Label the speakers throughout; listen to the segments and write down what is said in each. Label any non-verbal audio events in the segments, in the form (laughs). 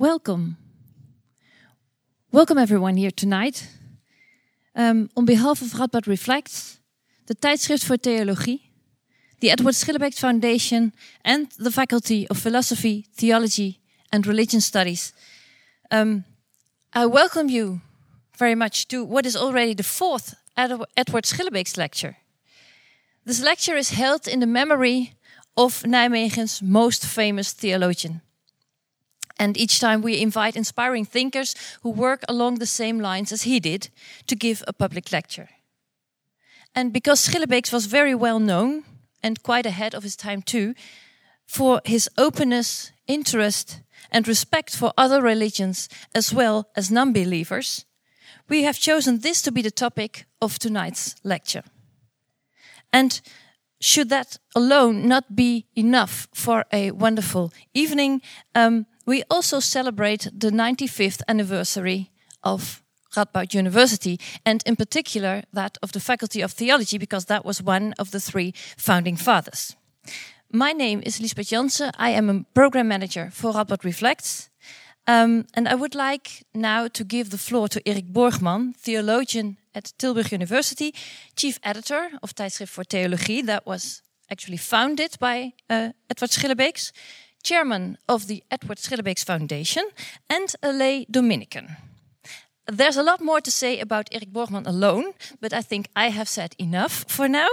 Speaker 1: Welcome. Welcome everyone here tonight. Um, on behalf of Radboud Reflects, the Tijdschrift voor Theologie, the Edward Schillebeeckx Foundation, and the Faculty of Philosophy, Theology and Religion Studies, um, I welcome you very much to what is already the fourth Edward Schillebeeckx lecture. This lecture is held in the memory of Nijmegen's most famous theologian. And each time we invite inspiring thinkers who work along the same lines as he did to give a public lecture. And because Schillebeeckx was very well known and quite ahead of his time too, for his openness, interest, and respect for other religions as well as non believers, we have chosen this to be the topic of tonight's lecture. And should that alone not be enough for a wonderful evening, um, we also celebrate the 95th anniversary of Radboud University, and in particular that of the Faculty of Theology, because that was one of the three founding fathers. My name is Lisbeth Jansen. I am a program manager for Radboud Reflects. Um, and I would like now to give the floor to Erik Borgman, theologian at Tilburg University, chief editor of Tijdschrift voor Theologie, that was actually founded by uh, Edward Schillebeeckx, chairman of the Edward Schillebeeckx Foundation, and a lay Dominican. There's a lot more to say about Erik Borgman alone, but I think I have said enough for now.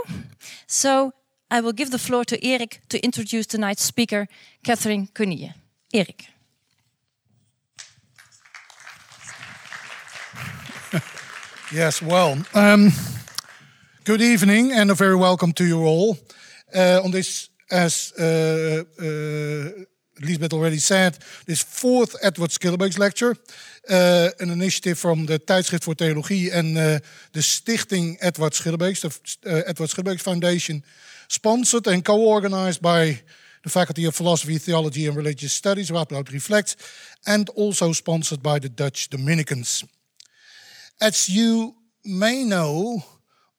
Speaker 1: So I will give the floor to Erik to introduce tonight's speaker, Catherine Cornille. Erik. (laughs)
Speaker 2: yes, well, um, good evening and a very welcome to you all uh, on this as uh, uh, Lisbeth already said, this fourth Edward Schillebeeckx lecture, uh, an initiative from the Tijdschrift voor Theologie and uh, the Stichting Edward Schillebeeckx, the Edward Schillebeeckx Foundation, sponsored and co-organized by the Faculty of Philosophy, Theology and Religious Studies, Radboud Reflect, and also sponsored by the Dutch Dominicans. As you may know,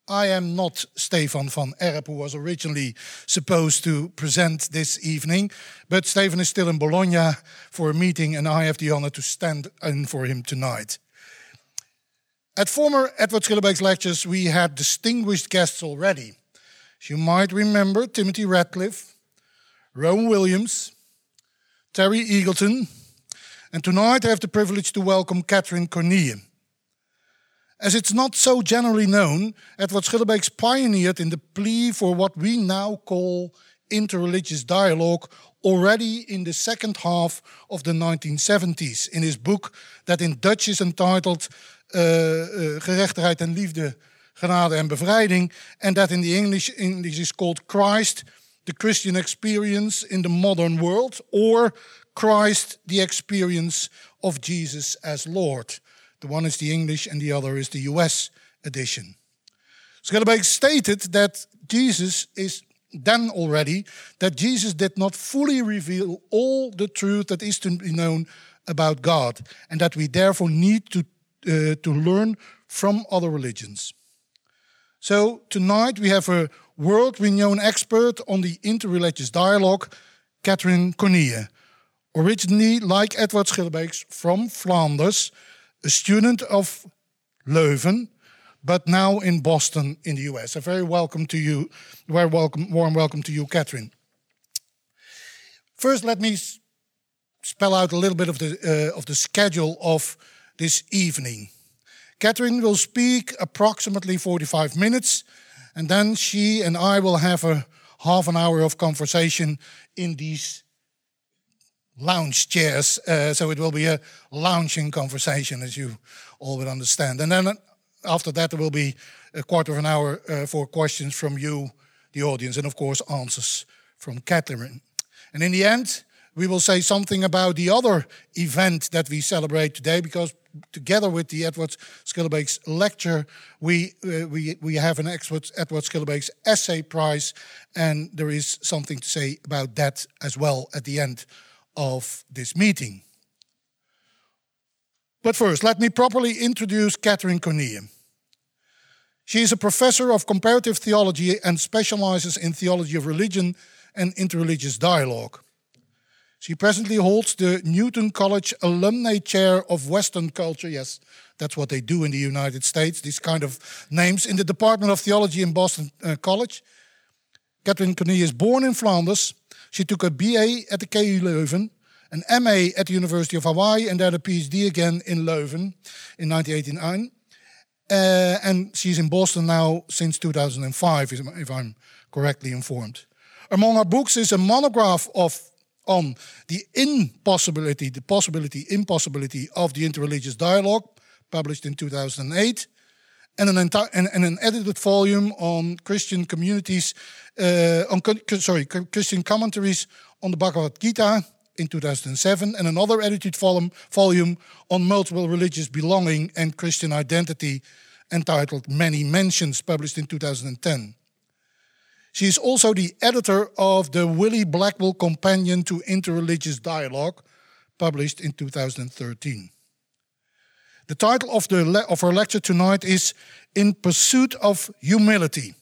Speaker 2: I am not Stefan van Erp, who was originally supposed to present this evening, but Stefan is still in Bologna for a meeting, and I have the honor to stand in for him tonight. At former Edward Schillebeeckx lectures, we had distinguished guests already. As you might remember, Timothy Radcliffe, Rowan Williams, Terry Eagleton, and tonight I have the privilege to welcome Catherine Cornille. As it's not so generally known, Edward Schillebeeckx pioneered in the plea for what we now call interreligious dialogue already in the second half of the 1970s in his book that in Dutch is entitled uh, uh, Gerechtigheid en Liefde, Genade en Bevrijding, and that in the English, English is called Christ, the Christian Experience in the Modern World, or Christ, the Experience of Jesus as Lord. The one is the English and the other is the US edition. Schillebeeckx stated that Jesus is then already that Jesus did not fully reveal all the truth that is to be known about God, and that we therefore need to, uh, to learn from other religions. So tonight we have a world-renowned expert on the interreligious dialogue, Catherine Cornille, originally like Edward Schillebeeckx from Flanders, a student of Leuven, but now in Boston in the US. A very welcome to you, very welcome, warm welcome to you, Catherine. First, let me spell out a little bit of the, uh, of the schedule of this evening. Catherine will speak approximately 45 minutes, and then she and I will have a half an hour of conversation in these lounge chairs. Uh, so it will be a lounging conversation, as you all will understand. And then after that, there will be a quarter of an hour uh, for questions from you, the audience, and of course, answers from Catherine. And in the end, we will say something about the other event that we celebrate today, because together with the Edward Schillebeeckx lecture, we, uh, we, we have an Edward, Edward Schillebeeckx essay prize, and there is something to say about that as well at the end of this meeting. But first, let me properly introduce Catherine Cornille. She is a professor of comparative theology and specializes in theology of religion and interreligious dialogue. She presently holds the Newton College Alumni Chair of Western Culture. Yes, that's what they do in the United States, these kind of names, in the Department of Theology in Boston uh, College. Catherine Cornille is born in Flanders. She took a BA at the KU Leuven, an MA at the University of Hawaii, and then a PhD again in Leuven in 1989. Uh, and she's in Boston now since 2005, if I'm correctly informed. Among her books is a monograph of on the impossibility, the possibility, impossibility of the interreligious dialogue, published in 2008, and an, and, and an edited volume on Christian communities, uh, on sorry, Christian commentaries on the Bhagavad Gita in 2007, and another edited volume, volume on multiple religious belonging and Christian identity, entitled Many Mansions, published in 2010. She is also the editor of the Wiley Blackwell Companion to Interreligious Dialogue, published in 2013. The title of, the of her lecture tonight is In Pursuit of Humility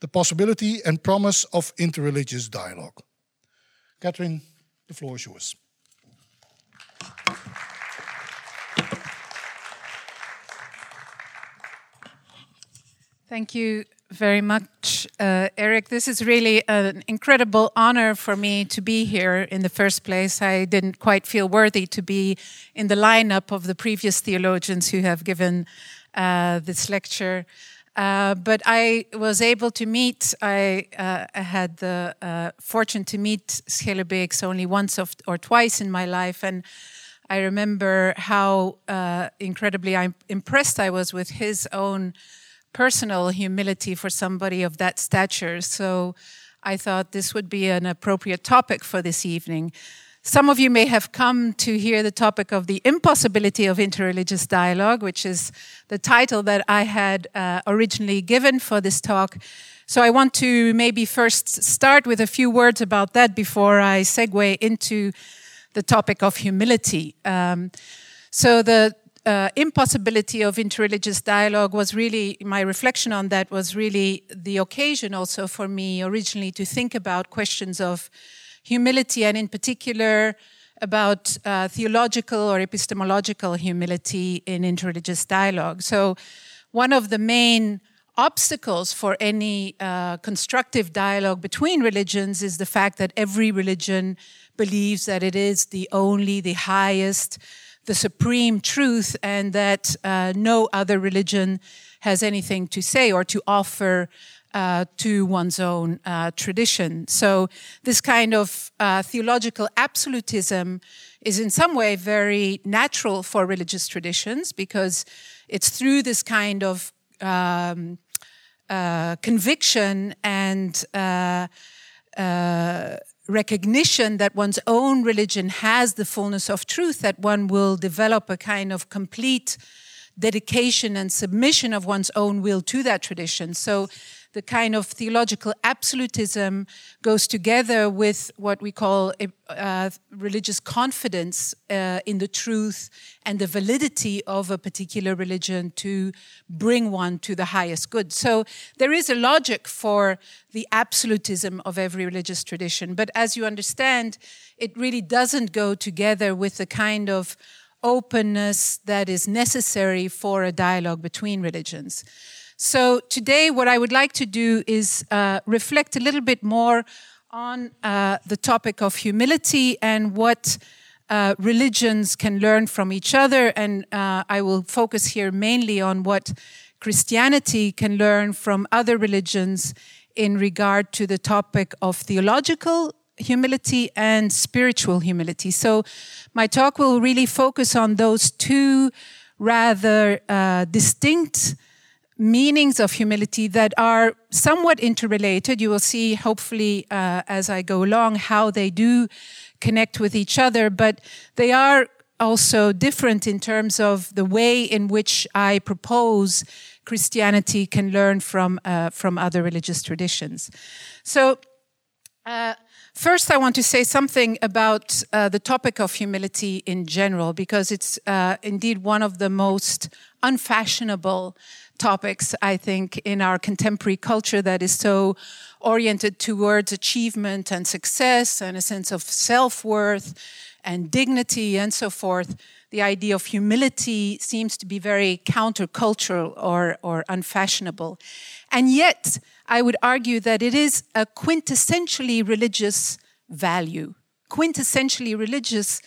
Speaker 2: The Possibility and Promise of Interreligious Dialogue. Catherine, the floor is yours.
Speaker 3: Thank you very much, uh, Erik. This is really an incredible honor for me to be here in the first place. I didn't quite feel worthy to be in the lineup of the previous theologians who have given uh, this lecture. Uh, but I was able to meet, I, uh, had the uh, fortune to meet Schillebeeckx only once or twice in my life. And I remember how uh, incredibly impressed I was with his own personal humility for somebody of that stature. So I thought this would be an appropriate topic for this evening. Some of you may have come to hear the topic of the impossibility of interreligious dialogue, which is the title that I had uh, originally given for this talk. So I want to maybe first start with a few words about that before I segue into the topic of humility. Um, so the uh, impossibility of interreligious dialogue was really my reflection on that was really the occasion also for me originally to think about questions of humility and in particular about uh, theological or epistemological humility in interreligious dialogue. So one of the main obstacles for any uh, constructive dialogue between religions is the fact that every religion believes that it is the only the highest the supreme truth and that uh, no other religion has anything to say or to offer uh, to one's own uh, tradition. So, this kind of uh, theological absolutism is in some way very natural for religious traditions because it's through this kind of um, uh, conviction and uh, recognition that one's own religion has the fullness of truth, that one will develop a kind of complete dedication and submission of one's own will to that tradition. So the kind of theological absolutism goes together with what we call uh, religious confidence uh, in the truth and the validity of a particular religion to bring one to the highest good. So there is a logic for the absolutism of every religious tradition. But as you understand, it really doesn't go together with the kind of openness that is necessary for a dialogue between religions. So today, what I would like to do is uh, reflect a little bit more on uh, the topic of humility and what uh, religions can learn from each other. And uh, I will focus here mainly on what Christianity can learn from other religions in regard to the topic of theological humility and spiritual humility. So my talk will really focus on those two rather uh, distinct meanings of humility that are somewhat interrelated. You will see, hopefully, uh, as I go along, how they do connect with each other, but they are also different in terms of the way in which I propose Christianity can learn from uh, from other religious traditions. So. Uh, First, I want to say something about uh, the topic of humility in general, because it's uh, indeed one of the most unfashionable topics, I think, in our contemporary culture that is so oriented towards achievement and success and a sense of self worth and dignity and so forth. The idea of humility seems to be very countercultural or, or unfashionable. And yet, I would argue that it is a quintessentially religious value, quintessentially religious,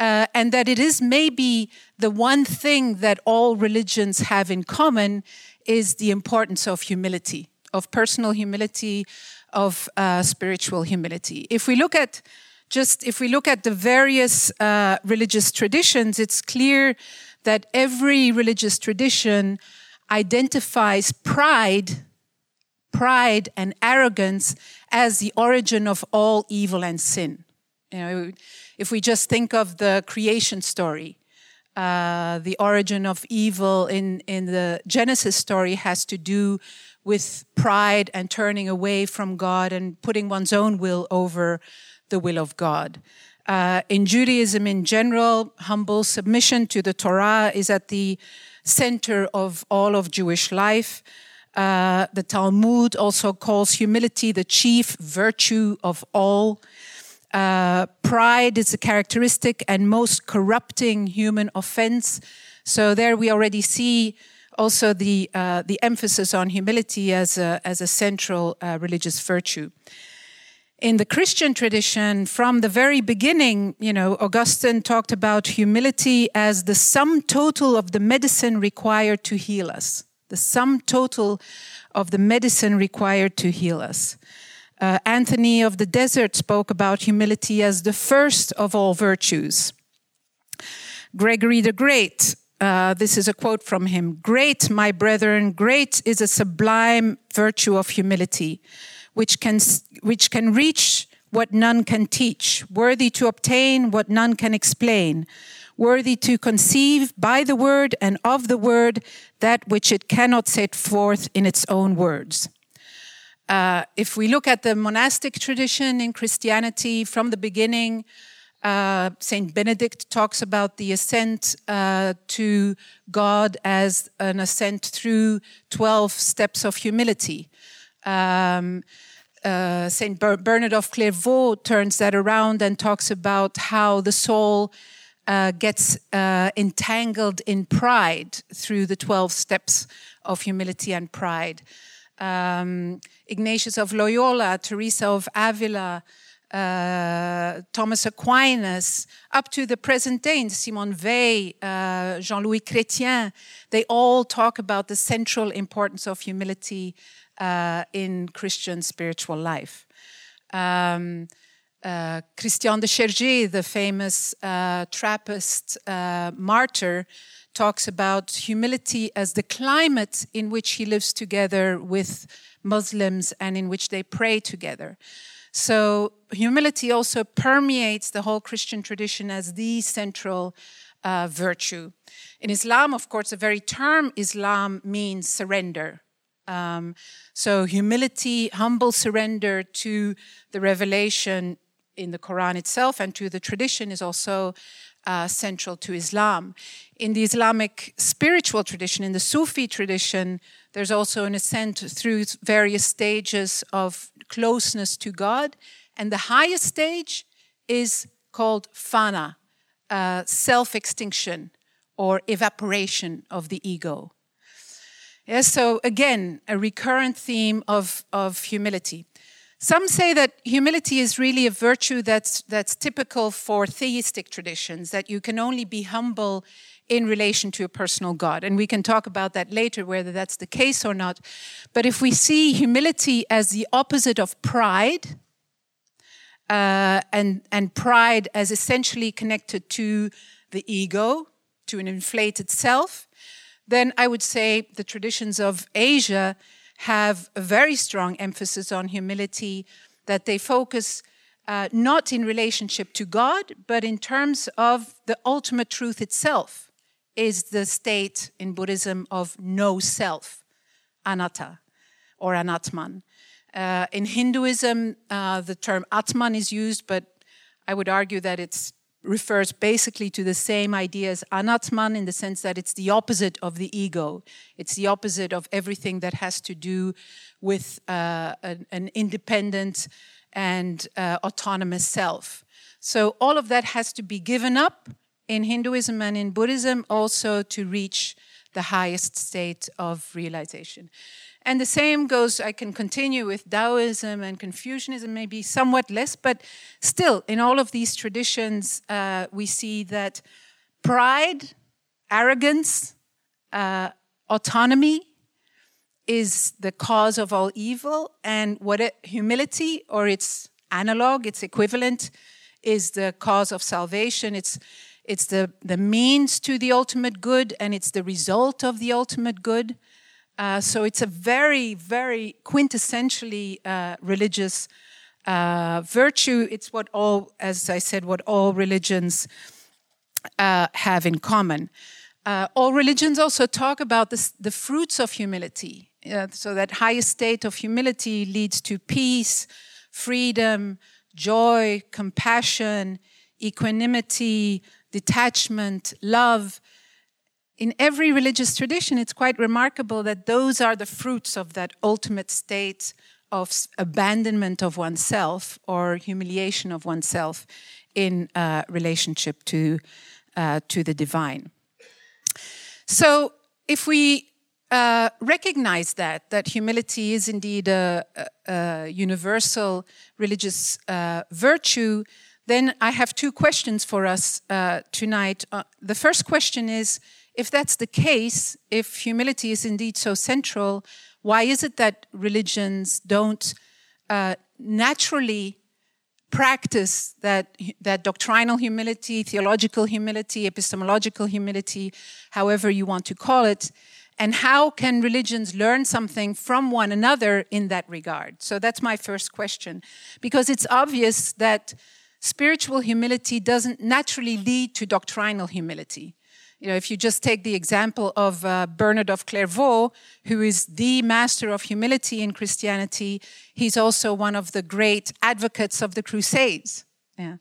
Speaker 3: uh, and that it is maybe the one thing that all religions have in common is the importance of humility, of personal humility, of uh, spiritual humility. If we look at just if we look at the various uh, religious traditions, it's clear that every religious tradition identifies pride pride and arrogance as the origin of all evil and sin. You know, if we just think of the creation story, uh, the origin of evil in, in the Genesis story has to do with pride and turning away from God and putting one's own will over the will of God. Uh, in Judaism in general, humble submission to the Torah is at the center of all of Jewish life. Uh, the Talmud also calls humility the chief virtue of all. Uh, pride is a characteristic and most corrupting human offense. So there we already see also the uh, the emphasis on humility as a as a central uh, religious virtue. In the Christian tradition, from the very beginning, you know, Augustine talked about humility as the sum total of the medicine required to heal us the sum total of the medicine required to heal us. Uh, Anthony of the Desert spoke about humility as the first of all virtues. Gregory the Great, uh, this is a quote from him Great, my brethren, great is a sublime virtue of humility, which can, which can reach what none can teach, worthy to obtain what none can explain, worthy to conceive by the word and of the word that which it cannot set forth in its own words. Uh, if we look at the monastic tradition in Christianity from the beginning, uh, Saint Benedict talks about the ascent uh, to God as an ascent through 12 steps of humility. Um, uh, Saint Bernard of Clairvaux turns that around and talks about how the soul uh, gets uh, entangled in pride through the 12 steps of humility and pride. Um, Ignatius of Loyola, Teresa of Avila, uh, Thomas Aquinas, up to the present day, Simone Weil, uh, Jean Louis Chrétien, they all talk about the central importance of humility uh, in Christian spiritual life. Um, uh, Christian de Chergé, the famous uh, Trappist uh, martyr, talks about humility as the climate in which he lives together with Muslims and in which they pray together. So, humility also permeates the whole Christian tradition as the central uh, virtue. In Islam, of course, the very term Islam means surrender. Um, so, humility, humble surrender to the revelation in the Quran itself and to the tradition is also uh, central to Islam. In the Islamic spiritual tradition, in the Sufi tradition, there's also an ascent through various stages of closeness to God. And the highest stage is called fana, uh, self extinction or evaporation of the ego. Yes, so again, a recurrent theme of, of humility. Some say that humility is really a virtue that's, that's typical for theistic traditions, that you can only be humble in relation to a personal God. And we can talk about that later, whether that's the case or not. But if we see humility as the opposite of pride, uh, and, and pride as essentially connected to the ego, to an inflated self, then I would say the traditions of Asia have a very strong emphasis on humility, that they focus uh, not in relationship to God, but in terms of the ultimate truth itself, is the state in Buddhism of no self, anatta or anatman. Uh, in Hinduism, uh, the term Atman is used, but I would argue that it refers basically to the same idea as Anatman in the sense that it's the opposite of the ego. It's the opposite of everything that has to do with uh, an, an, independent and uh, autonomous self. So all of that has to be given up in Hinduism and in Buddhism also to reach the highest state of realization. And the same goes, I can continue with Taoism and Confucianism, maybe somewhat less, but still, in all of these traditions, uh, we see that pride, arrogance, uh, autonomy is the cause of all evil, and what it, humility or its analog, its equivalent, is the cause of salvation. It's it's the, the means to the ultimate good, and it's the result of the ultimate good. Uh, so it's a very, very quintessentially uh, religious uh, virtue. It's what all, as I said, what all religions uh, have in common. Uh, all religions also talk about this, the fruits of humility. so that highest state of humility leads to peace, freedom, joy, compassion, equanimity, detachment, love. In every religious tradition, it's quite remarkable that those are the fruits of that ultimate state of abandonment of oneself or humiliation of oneself in uh, relationship to, uh, to the divine. So, if we uh, recognize that, that humility is indeed a, a, a universal religious uh, virtue, then I have two questions for us uh, tonight. Uh, the first question is if that's the case, if humility is indeed so central, why is it that religions don't uh, naturally practice that, that doctrinal humility, theological humility, epistemological humility, however you want to call it? And how can religions learn something from one another in that regard? So that's my first question. Because it's obvious that spiritual humility doesn't naturally lead to doctrinal humility. You know, if you just take the example of uh, Bernard of Clairvaux, who is the master of humility in Christianity, he's also one of the great advocates of the Crusades. Yeah.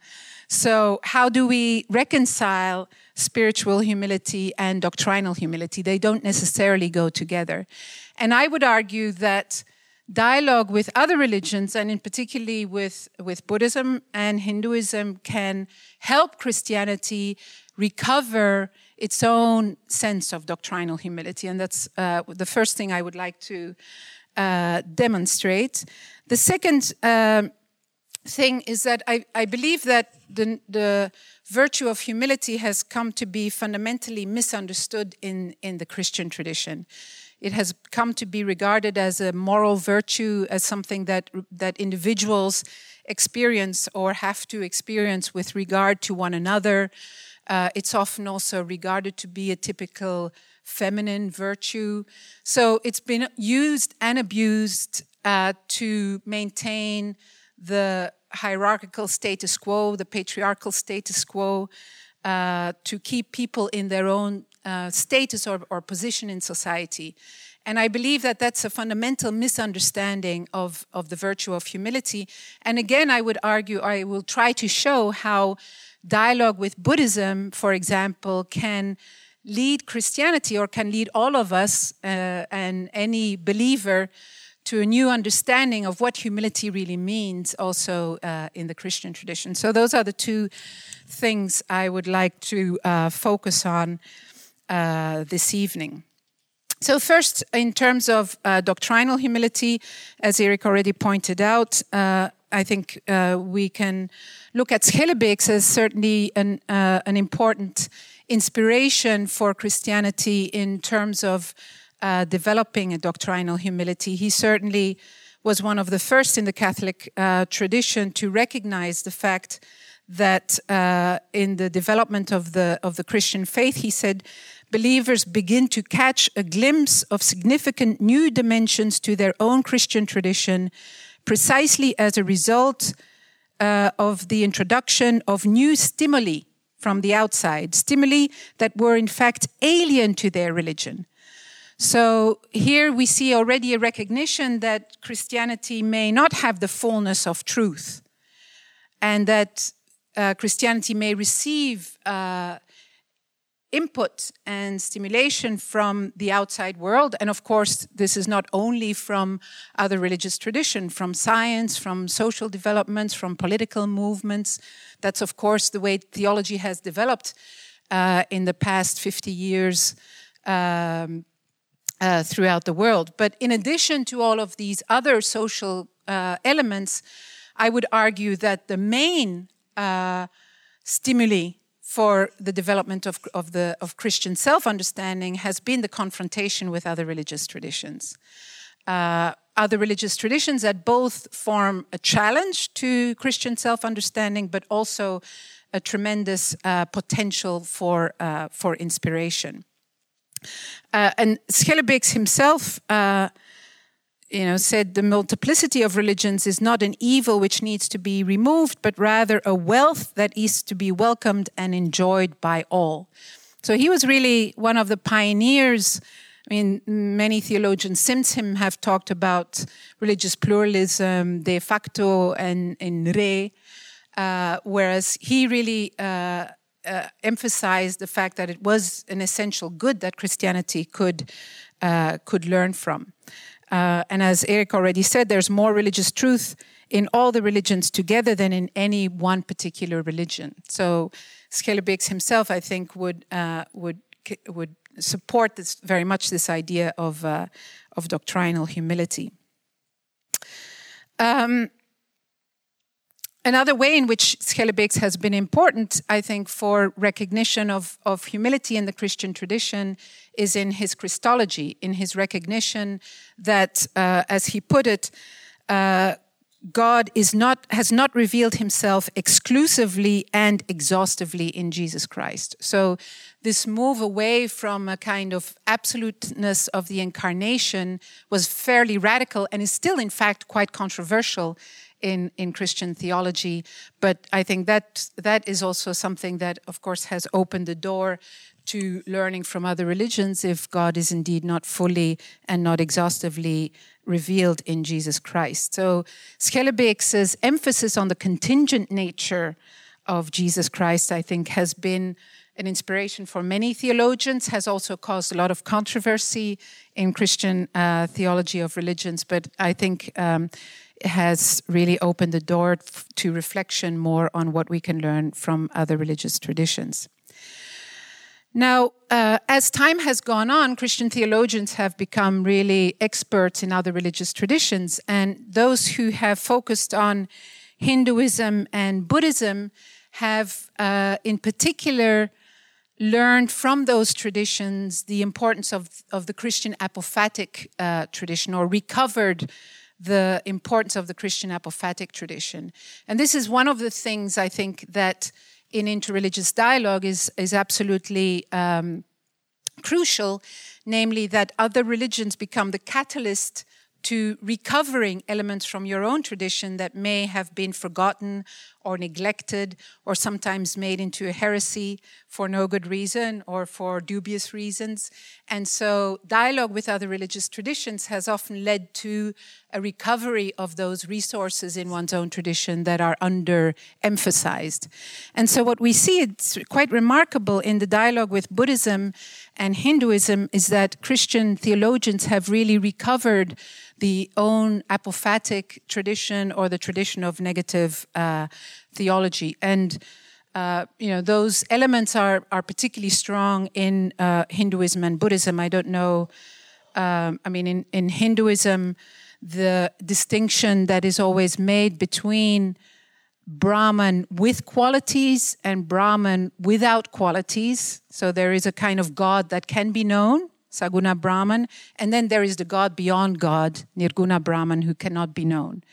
Speaker 3: So, how do we reconcile spiritual humility and doctrinal humility? They don't necessarily go together. And I would argue that dialogue with other religions, and in particularly with, with Buddhism and Hinduism, can help Christianity recover its own sense of doctrinal humility. And that's uh, the first thing I would like to uh, demonstrate. The second um, thing is that I, I believe that the, the, virtue of humility has come to be fundamentally misunderstood in, in the Christian tradition. It has come to be regarded as a moral virtue, as something that, that individuals experience or have to experience with regard to one another. Uh, it's often also regarded to be a typical feminine virtue. So it's been used and abused uh, to maintain the hierarchical status quo, the patriarchal status quo, uh, to keep people in their own uh, status or, or, position in society. And I believe that that's a fundamental misunderstanding of, of the virtue of humility. And again, I would argue, I will try to show how dialogue with Buddhism, for example, can lead Christianity or can lead all of us uh, and any believer to a new understanding of what humility really means also uh, in the Christian tradition. So, those are the two things I would like to uh, focus on uh, this evening. So, first, in terms of uh, doctrinal humility, as Erik already pointed out, uh, I think uh, we can look at Schillebeeckx as certainly an, uh, an important inspiration for Christianity in terms of uh, developing a doctrinal humility. He certainly was one of the first in the Catholic tradition to recognize the fact that in the development of the, of the Christian faith, he said, believers begin to catch a glimpse of significant new dimensions to their own Christian tradition, precisely as a result uh, of the introduction of new stimuli from the outside, stimuli that were in fact alien to their religion. So here we see already a recognition that Christianity may not have the fullness of truth and that uh, Christianity may receive uh, input and stimulation from the outside world. And of course, this is not only from other religious tradition, from science, from social developments, from political movements. That's, of course, the way theology has developed uh, in the past 50 years. Um, uh, throughout the world. But in addition to all of these other social uh, elements, I would argue that the main uh, stimuli for the development of, of, the, of Christian self understanding has been the confrontation with other religious traditions. Uh, other religious traditions that both form a challenge to Christian self understanding, but also a tremendous uh, potential for, uh, for inspiration. Uh, and Schillebeeckx himself, uh, you know, said the multiplicity of religions is not an evil which needs to be removed, but rather a wealth that is to be welcomed and enjoyed by all. So he was really one of the pioneers. I mean, many theologians since him have talked about religious pluralism, de facto, and in re, uh, whereas he really uh, uh, emphasized the fact that it was an essential good that Christianity could uh, could learn from. Uh, and as Erik already said, there's more religious truth in all the religions together than in any one particular religion. So Schillebeeckx himself, I think, would uh, would would support this very much this idea of uh, of doctrinal humility. Um, Another way in which Schillebeeckx has been important, I think, for recognition of, of humility in the Christian tradition is in his Christology, in his recognition that, uh, as he put it, uh, God is not, has not revealed himself exclusively and exhaustively in Jesus Christ. So, this move away from a kind of absoluteness of the incarnation was fairly radical and is still, in fact, quite controversial in, in Christian theology. But I think that that is also something that, of course, has opened the door to learning from other religions if God is indeed not fully and not exhaustively revealed in Jesus Christ. So Schillebeeckx's emphasis on the contingent nature of Jesus Christ, I think, has been an inspiration for many theologians, has also caused a lot of controversy in Christian uh, theology of religions. But I think um, has really opened the door to reflection more on what we can learn from other religious traditions. Now, uh, as time has gone on, Christian theologians have become really experts in other religious traditions, and those who have focused on Hinduism and Buddhism have, uh, in particular, learned from those traditions the importance of, of the Christian apophatic uh, tradition or recovered the importance of the Christian apophatic tradition. And this is one of the things I think that in interreligious dialogue is, is absolutely um, crucial, namely that other religions become the catalyst to recovering elements from your own tradition that may have been forgotten or neglected or sometimes made into a heresy for no good reason or for dubious reasons. And so, dialogue with other religious traditions has often led to a recovery of those resources in one's own tradition that are underemphasized. And so, what we see, it's quite remarkable in the dialogue with Buddhism and Hinduism, is that Christian theologians have really recovered the own apophatic tradition or the tradition of negative uh, theology. And uh, you know those elements are are particularly strong in uh, Hinduism and Buddhism. I don't know. Um, I mean, in, in Hinduism, the distinction that is always made between Brahman with qualities and Brahman without qualities. So there is a kind of God that can be known, Saguna Brahman, and then there is the God beyond God, Nirguna Brahman, who cannot be known.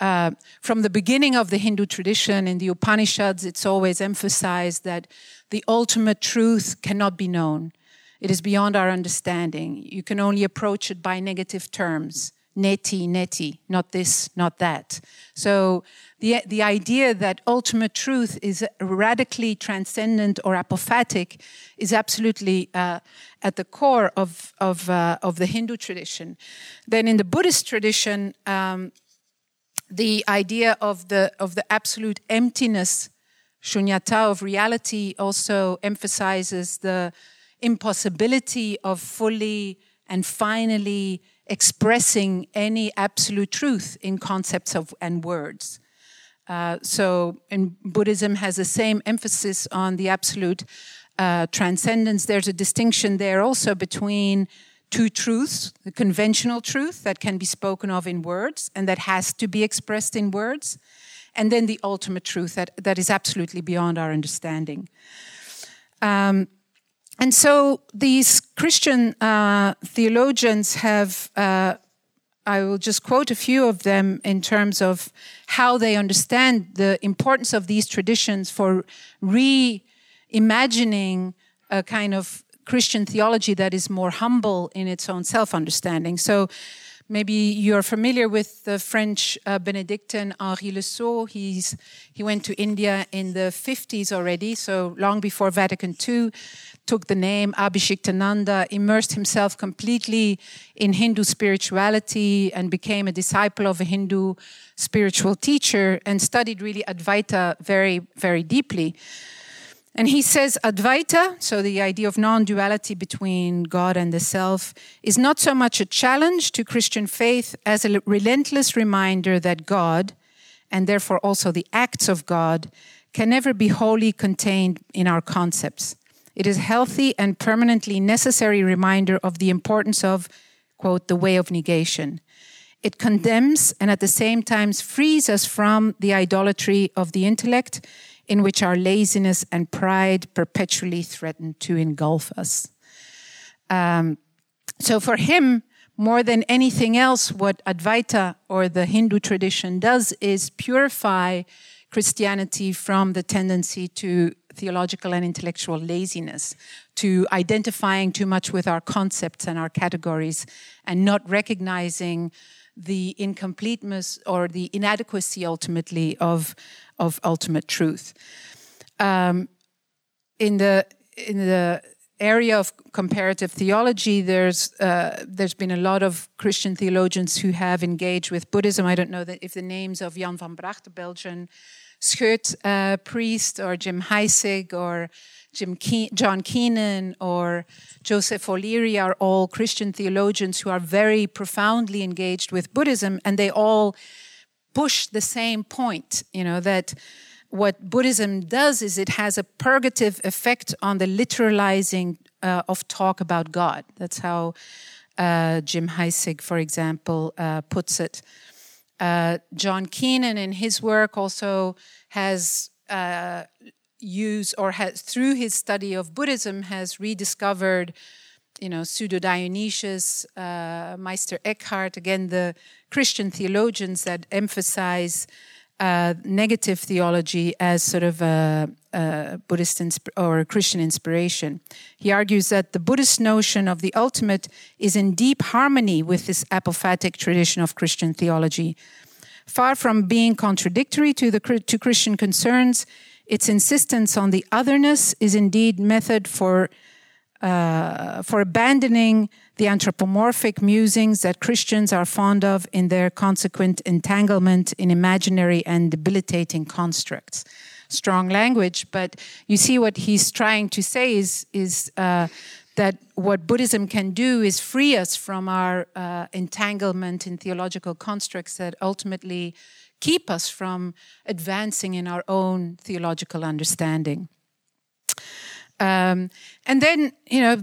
Speaker 3: Uh, from the beginning of the Hindu tradition in the Upanishads, it's always emphasized that the ultimate truth cannot be known. It is beyond our understanding. You can only approach it by negative terms. neti, neti, not this, not that. So the, the idea that ultimate truth is radically transcendent or apophatic is absolutely uh, at the core of, of, uh, of the Hindu tradition. Then in the Buddhist tradition, um, the idea of the, of the absolute emptiness, shunyata of reality, also emphasizes the impossibility of fully and finally expressing any absolute truth in concepts of, and words. Uh, so, in Buddhism has the same emphasis on the absolute uh, transcendence. There's a distinction there also between two truths the conventional truth that can be spoken of in words and that has to be expressed in words, and then the ultimate truth that, that is absolutely beyond our understanding. Um, and so these Christian uh, theologians have, uh, I will just quote a few of them in terms of how they understand the importance of these traditions for reimagining a kind of Christian theology that is more humble in its own self understanding. So maybe you're familiar with the French uh, Benedictine Henri Le Saux. He's, he went to India in the 50s already, so long before Vatican II, took the name Abhishiktananda, immersed himself completely in Hindu spirituality and became a disciple of a Hindu spiritual teacher and studied really Advaita very, very deeply. And he says Advaita, so the idea of non duality between God and the self, is not so much a challenge to Christian faith as a relentless reminder that God, and therefore also the acts of God, can never be wholly contained in our concepts. It is a healthy and permanently necessary reminder of the importance of, quote, the way of negation. It condemns and at the same time frees us from the idolatry of the intellect in which our laziness and pride perpetually threaten to engulf us. Um, so for him, more than anything else, what Advaita or the Hindu tradition does is purify Christianity from the tendency to theological and intellectual laziness, to identifying too much with our concepts and our categories, and not recognizing the incompleteness or the inadequacy ultimately of of ultimate truth. Um, in the in the area of comparative theology, there's uh, there's been a lot of Christian theologians who have engaged with Buddhism. I don't know that if the names of Jan van Bragt, Belgian Scheut uh, priest, or Jim Heisig, or Jim Ke- John Keenan, or Joseph O'Leary are all Christian theologians who are very profoundly engaged with Buddhism, and they all push the same point, you know, that what Buddhism does is it has a purgative effect on the literalizing uh, of talk about God. That's how uh, Jim Heisig, for example, uh, puts it. Uh, John Keenan, in his work, also has uh, used or has, through his study of Buddhism, has rediscovered you know, Pseudo Dionysius, uh, Meister Eckhart, again, the Christian theologians that emphasize uh, negative theology as sort of a, a Buddhist or a Christian inspiration. He argues that the Buddhist notion of the ultimate is in deep harmony with this apophatic tradition of Christian theology. Far from being contradictory to, the, to Christian concerns, its insistence on the otherness is indeed method for uh, for abandoning the anthropomorphic musings that Christians are fond of in their consequent entanglement in imaginary and debilitating constructs. Strong language, but you see what he's trying to say is, is uh, that what Buddhism can do is free us from our uh, entanglement in theological constructs that ultimately keep us from advancing in our own theological understanding. Um, and then, you know,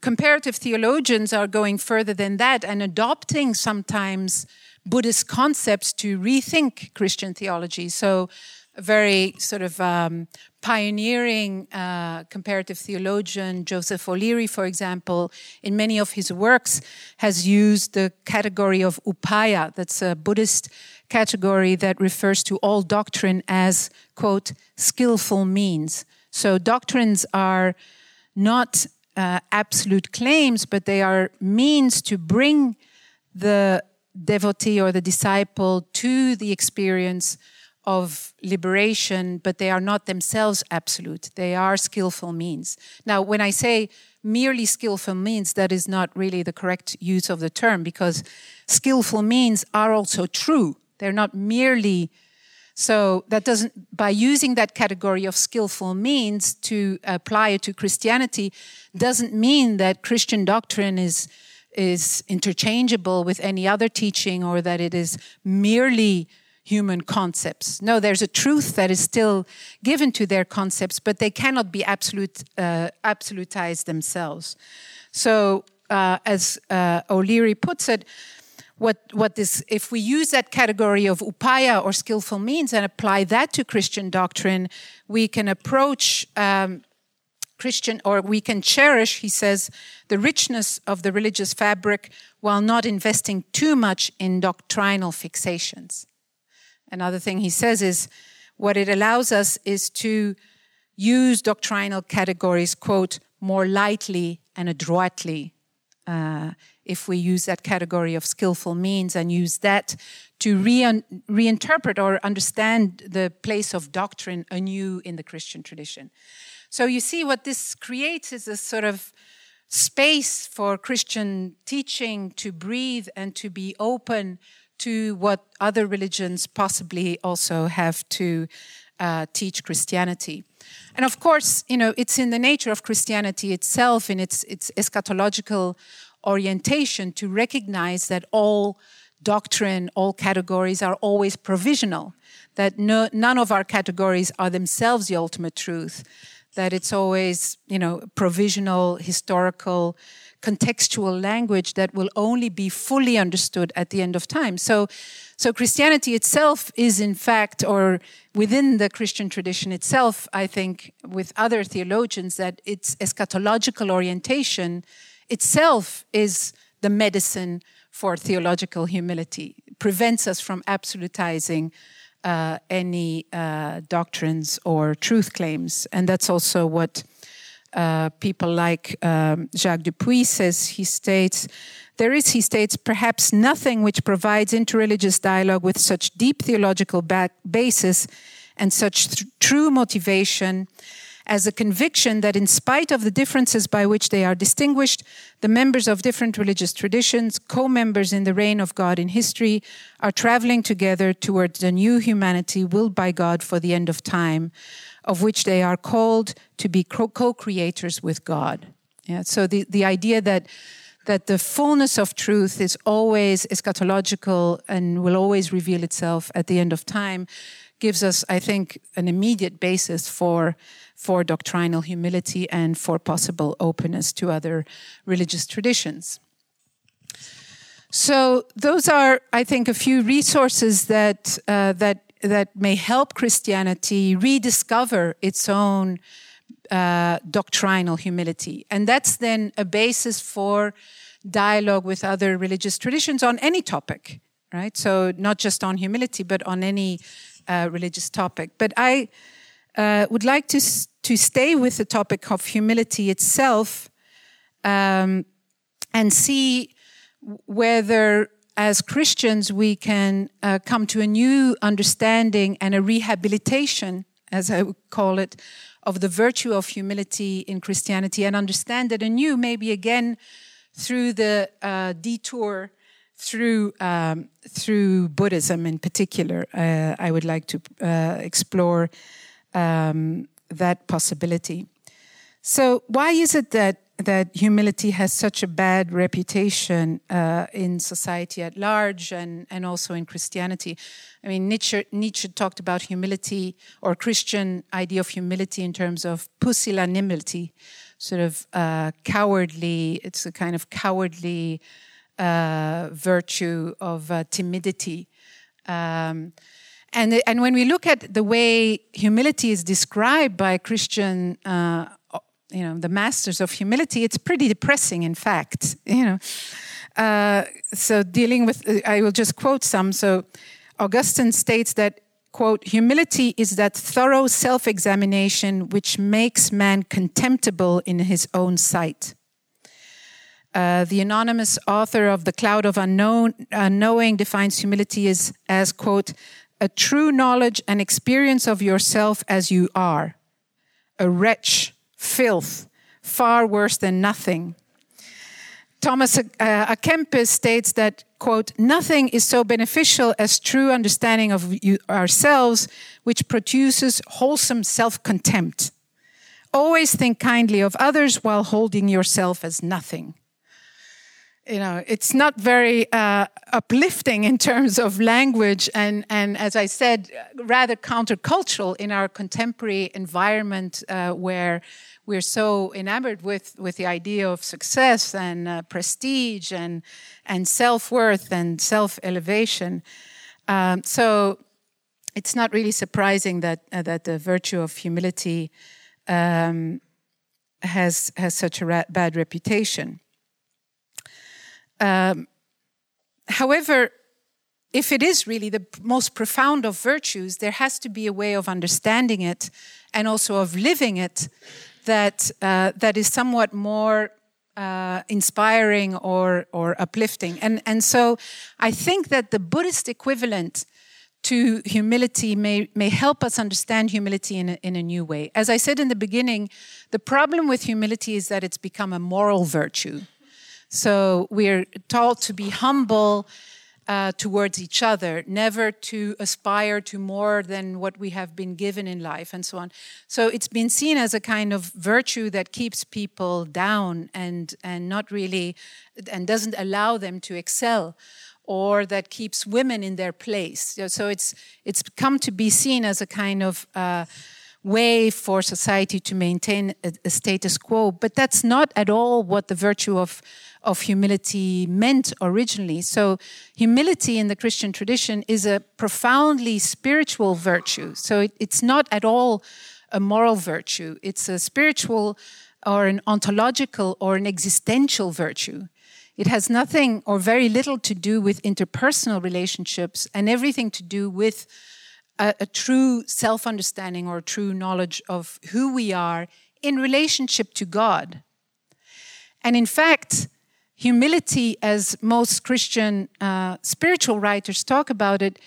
Speaker 3: comparative theologians are going further than that and adopting sometimes Buddhist concepts to rethink Christian theology. So, a very sort of um, pioneering uh, comparative theologian, Joseph O'Leary, for example, in many of his works, has used the category of upaya. That's a Buddhist category that refers to all doctrine as, quote, skillful means. So doctrines are not uh, absolute claims, but they are means to bring the devotee or the disciple to the experience of liberation, but they are not themselves absolute. They are skillful means. Now, when I say merely skillful means, that is not really the correct use of the term because skillful means are also true. They're not merely so that doesn't, by using that category of skillful means to apply it to Christianity, doesn't mean that Christian doctrine is, is interchangeable with any other teaching or that it is merely human concepts. No, there's a truth that is still given to their concepts, but they cannot be absolute, uh, absolutized themselves. So, uh, as uh, O'Leary puts it, what, what this, if we use that category of upaya or skillful means and apply that to Christian doctrine, we can approach um, Christian, or we can cherish, he says, the richness of the religious fabric while not investing too much in doctrinal fixations. Another thing he says is what it allows us is to use doctrinal categories, quote, more lightly and adroitly uh, if we use that category of skillful means and use that to re- reinterpret or understand the place of doctrine anew in the Christian tradition. So you see, what this creates is a sort of space for Christian teaching to breathe and to be open to what other religions possibly also have to uh, teach Christianity. And of course, you know, it's in the nature of Christianity itself, in its, its eschatological orientation, to recognize that all doctrine, all categories are always provisional, that no, none of our categories are themselves the ultimate truth, that it's always, you know, provisional, historical, contextual language that will only be fully understood at the end of time. So, so Christianity itself is, in fact, or within the Christian tradition itself, I think, with other theologians, that its eschatological orientation itself is the medicine for theological humility, it prevents us from absolutizing uh, any uh, doctrines or truth claims. And that's also what uh, people like um, Jacques Dupuis says. He states, there is, he states, perhaps nothing which provides interreligious dialogue with such deep theological basis and such th- true motivation as a conviction that, in spite of the differences by which they are distinguished, the members of different religious traditions, co members in the reign of God in history, are traveling together towards the new humanity willed by God for the end of time, of which they are called to be co creators with God. Yeah, so the, the idea that that the fullness of truth is always eschatological and will always reveal itself at the end of time gives us, I think, an immediate basis for for doctrinal humility and for possible openness to other religious traditions. So those are, I think, a few resources that uh, that that may help Christianity rediscover its own uh, doctrinal humility, and that's then a basis for dialogue with other religious traditions on any topic, right? So not just on humility, but on any uh, religious topic. But I uh, would like to to stay with the topic of humility itself um, and see whether, as Christians, we can uh, come to a new understanding and a rehabilitation, as I would call it, of the virtue of humility in Christianity and understand it anew, maybe again through the uh, detour through um, through Buddhism in particular. Uh, I would like to uh, explore um, that possibility. So, why is it that that humility has such a bad reputation uh, in society at large and, and also in Christianity. I mean, Nietzsche, Nietzsche talked about humility or Christian idea of humility in terms of pusillanimity, sort of uh, cowardly, it's a kind of cowardly uh, virtue of uh, timidity. Um, and, and when we look at the way humility is described by Christian, uh, you know, the masters of humility, it's pretty depressing, in fact. (laughs) You know, uh, so dealing with, I will just quote some. So Augustine states that quote, humility is that thorough self examination which makes man contemptible in his own sight. Uh, the anonymous author of The Cloud of Unknown, Unknowing defines humility as, as, quote, a true knowledge and experience of yourself as you are, a wretch, filth, far worse than nothing. Thomas uh, A Kempis states that, quote, nothing is so beneficial as true understanding of you, ourselves, which produces wholesome self contempt. Always think kindly of others while holding yourself as nothing you know, it's not very uh, uplifting in terms of language, and and as I said, rather countercultural in our contemporary environment uh, where we're so enamored with with the idea of success and uh, prestige and and self worth and self elevation. Um, so it's not really surprising that uh, that the virtue of humility um, has has such a bad reputation. Um, however, if it is really the most profound of virtues, there has to be a way of understanding it and also of living it that uh, that is somewhat more uh, inspiring or or uplifting. And and so I think that the Buddhist equivalent to humility may may help us understand humility in a, in a new way. As I said in the beginning, the problem with humility is that it's become a moral virtue. So we're taught to be humble uh, towards each other, never to aspire to more than what we have been given in life, and so on. So it's been seen as a kind of virtue that keeps people down and and not really and doesn't allow them to excel or that keeps women in their place. So it's it's come to be seen as a kind of uh, way for society to maintain a, a, status quo. But that's not at all what the virtue of of humility meant originally. So, humility in the Christian tradition is a profoundly spiritual virtue. So, it, it's not at all a moral virtue, it's a spiritual or an ontological or an existential virtue. It has nothing or very little to do with interpersonal relationships and everything to do with a, a true self understanding or true knowledge of who we are in relationship to God. And in fact, humility, as most Christian uh, spiritual writers talk about it,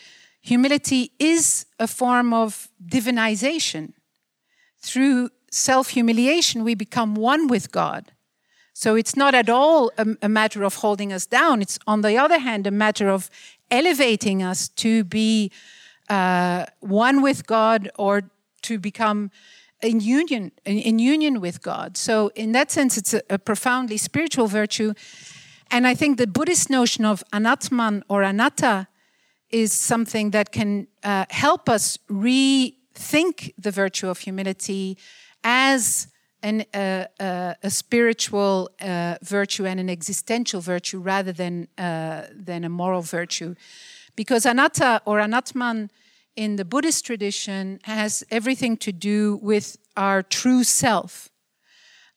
Speaker 3: humility is a form of divinization. Through self humiliation, we become one with God. So it's not at all a, a, matter of holding us down. It's, on the other hand, a matter of elevating us to be uh, one with God or to become in union in, union with God. So in that sense, it's a, a, profoundly spiritual virtue. And I think the Buddhist notion of anatman or anatta is something that can uh, help us rethink the virtue of humility as an, uh, uh, a spiritual uh, virtue and an existential virtue rather than, uh, than a moral virtue. Because anatta or anatman in the Buddhist tradition has everything to do with our true self.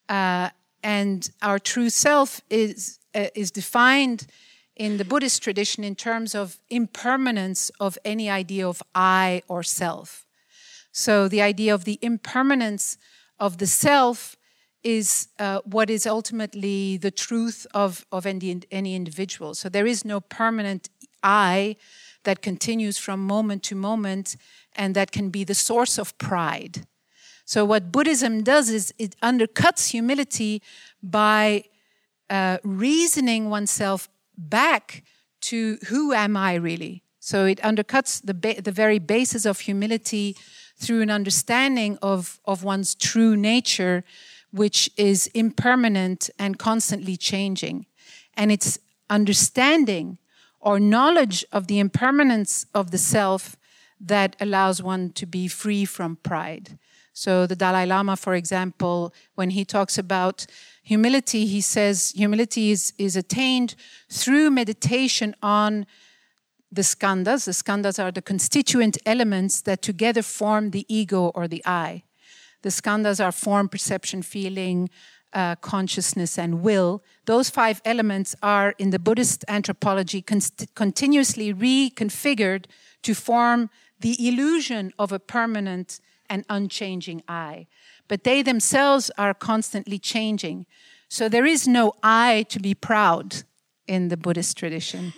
Speaker 3: Uh, and our true self is, uh, is defined in the Buddhist tradition in terms of impermanence of any idea of I or self. So the idea of the impermanence of the self is uh, what is ultimately the truth of, of any, any individual. So there is no permanent I that continues from moment to moment and that can be the source of pride. So, what Buddhism does is it undercuts humility by uh, reasoning oneself back to who am I really? So, it undercuts the, ba- the very basis of humility through an understanding of, of one's true nature, which is impermanent and constantly changing. And it's understanding or knowledge of the impermanence of the self that allows one to be free from pride. So, the Dalai Lama, for example, when he talks about humility, he says humility is, is attained through meditation on the skandhas. The skandhas are the constituent elements that together form the ego or the I. The skandhas are form, perception, feeling, uh, consciousness, and will, those five elements are in the Buddhist anthropology continuously reconfigured to form the illusion of a permanent and unchanging I. But they themselves are constantly changing. So there is no I to be proud in the Buddhist tradition.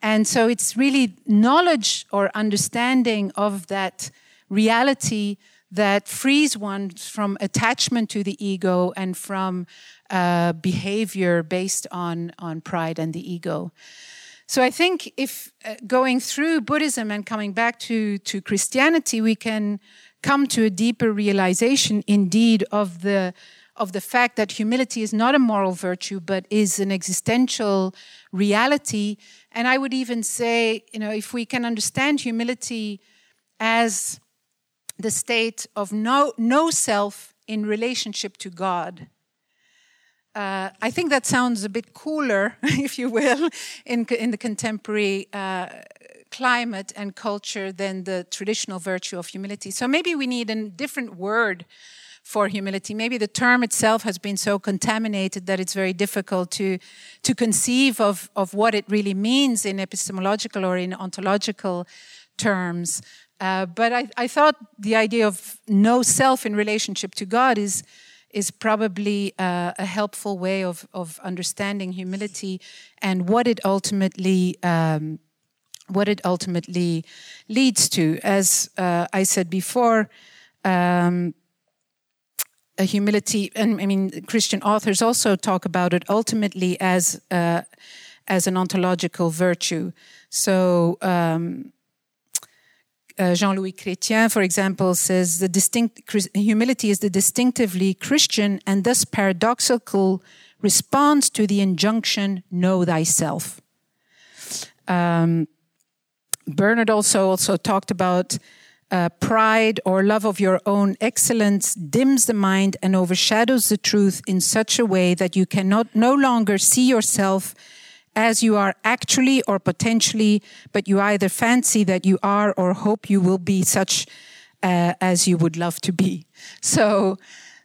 Speaker 3: And so it's really knowledge or understanding of that reality that frees one from attachment to the ego and from uh, behavior based on, on pride and the ego. So I think if uh, going through Buddhism and coming back to, to Christianity, we can come to a deeper realization indeed of the of the fact that humility is not a moral virtue but is an existential reality and i would even say you know if we can understand humility as the state of no, no self in relationship to God. Uh, I think that sounds a bit cooler, (laughs) if you will, in, in the contemporary uh, climate and culture than the traditional virtue of humility. So maybe we need a different word for humility. Maybe the term itself has been so contaminated that it's very difficult to, to conceive of, of what it really means in epistemological or in ontological terms. Uh, but I, I, thought the idea of no self in relationship to God is is probably uh, a helpful way of of understanding humility and what it ultimately um, what it ultimately leads to. As uh, I said before. Um, a humility, and I mean, Christian authors also talk about it ultimately as uh, as an ontological virtue. So um, uh, Jean-Louis Chrétien, for example, says the distinct humility is the distinctively Christian and thus paradoxical response to the injunction "Know thyself." Um, Bernard also also talked about uh, pride or love of your own excellence dims the mind and overshadows the truth in such a way that you cannot no longer see yourself as you are actually or potentially, but you either fancy that you are or hope you will be such uh, as you would love to be. (laughs) So,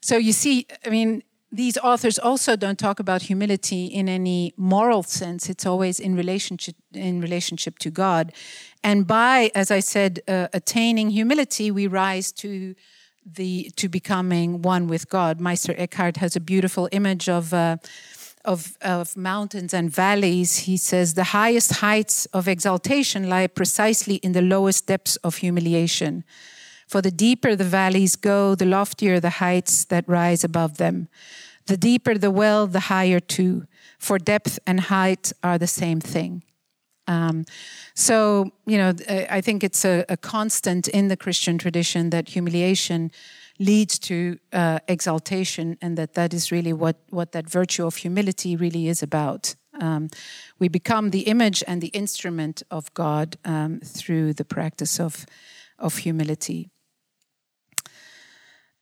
Speaker 3: so you see, I mean, these authors also don't talk about humility in any moral sense. It's always in relationship in relationship to God, and by, as I said, uh, attaining humility, we rise to the to becoming one with God. Meister Eckhart has a beautiful image of. Uh, of, of mountains and valleys, he says the highest heights of exaltation lie precisely in the lowest depths of humiliation. For the deeper the valleys go, the loftier the heights that rise above them. The deeper the well, the higher too, for depth and height are the same thing. Um, so, you know, I think it's a, a constant in the Christian tradition that humiliation leads to uh, exaltation, and that that is really what, what that virtue of humility really is about. Um, we become the image and the instrument of God um, through the practice of, of humility.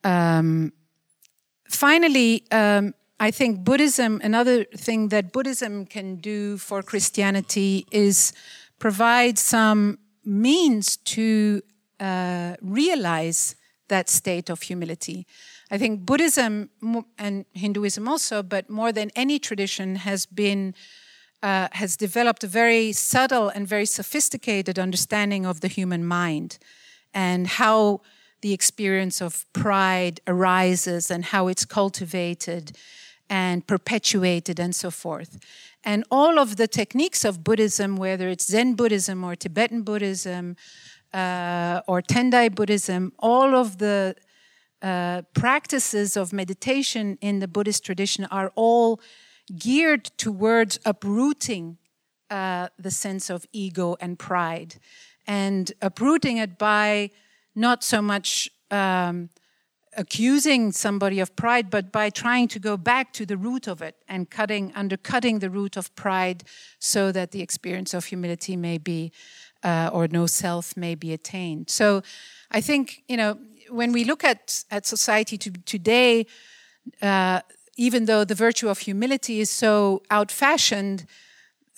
Speaker 3: Um, finally, um, I think Buddhism, another thing that Buddhism can do for Christianity is provide some means to uh, realize that state of humility. I think Buddhism and Hinduism also, but more than any tradition, has been uh, has developed a very subtle and very sophisticated understanding of the human mind and how the experience of pride arises and how it's cultivated and perpetuated and so forth. And all of the techniques of Buddhism, whether it's Zen Buddhism or Tibetan Buddhism, uh, or Tendai Buddhism, all of the uh, practices of meditation in the Buddhist tradition are all geared towards uprooting uh, the sense of ego and pride. And uprooting it by not so much um, accusing somebody of pride, but by trying to go back to the root of it and cutting, undercutting the root of pride so that the experience of humility may be uh, or no self may be attained. So I think, you know, when we look at, at society to, today, uh, even though the virtue of humility is so outfashioned,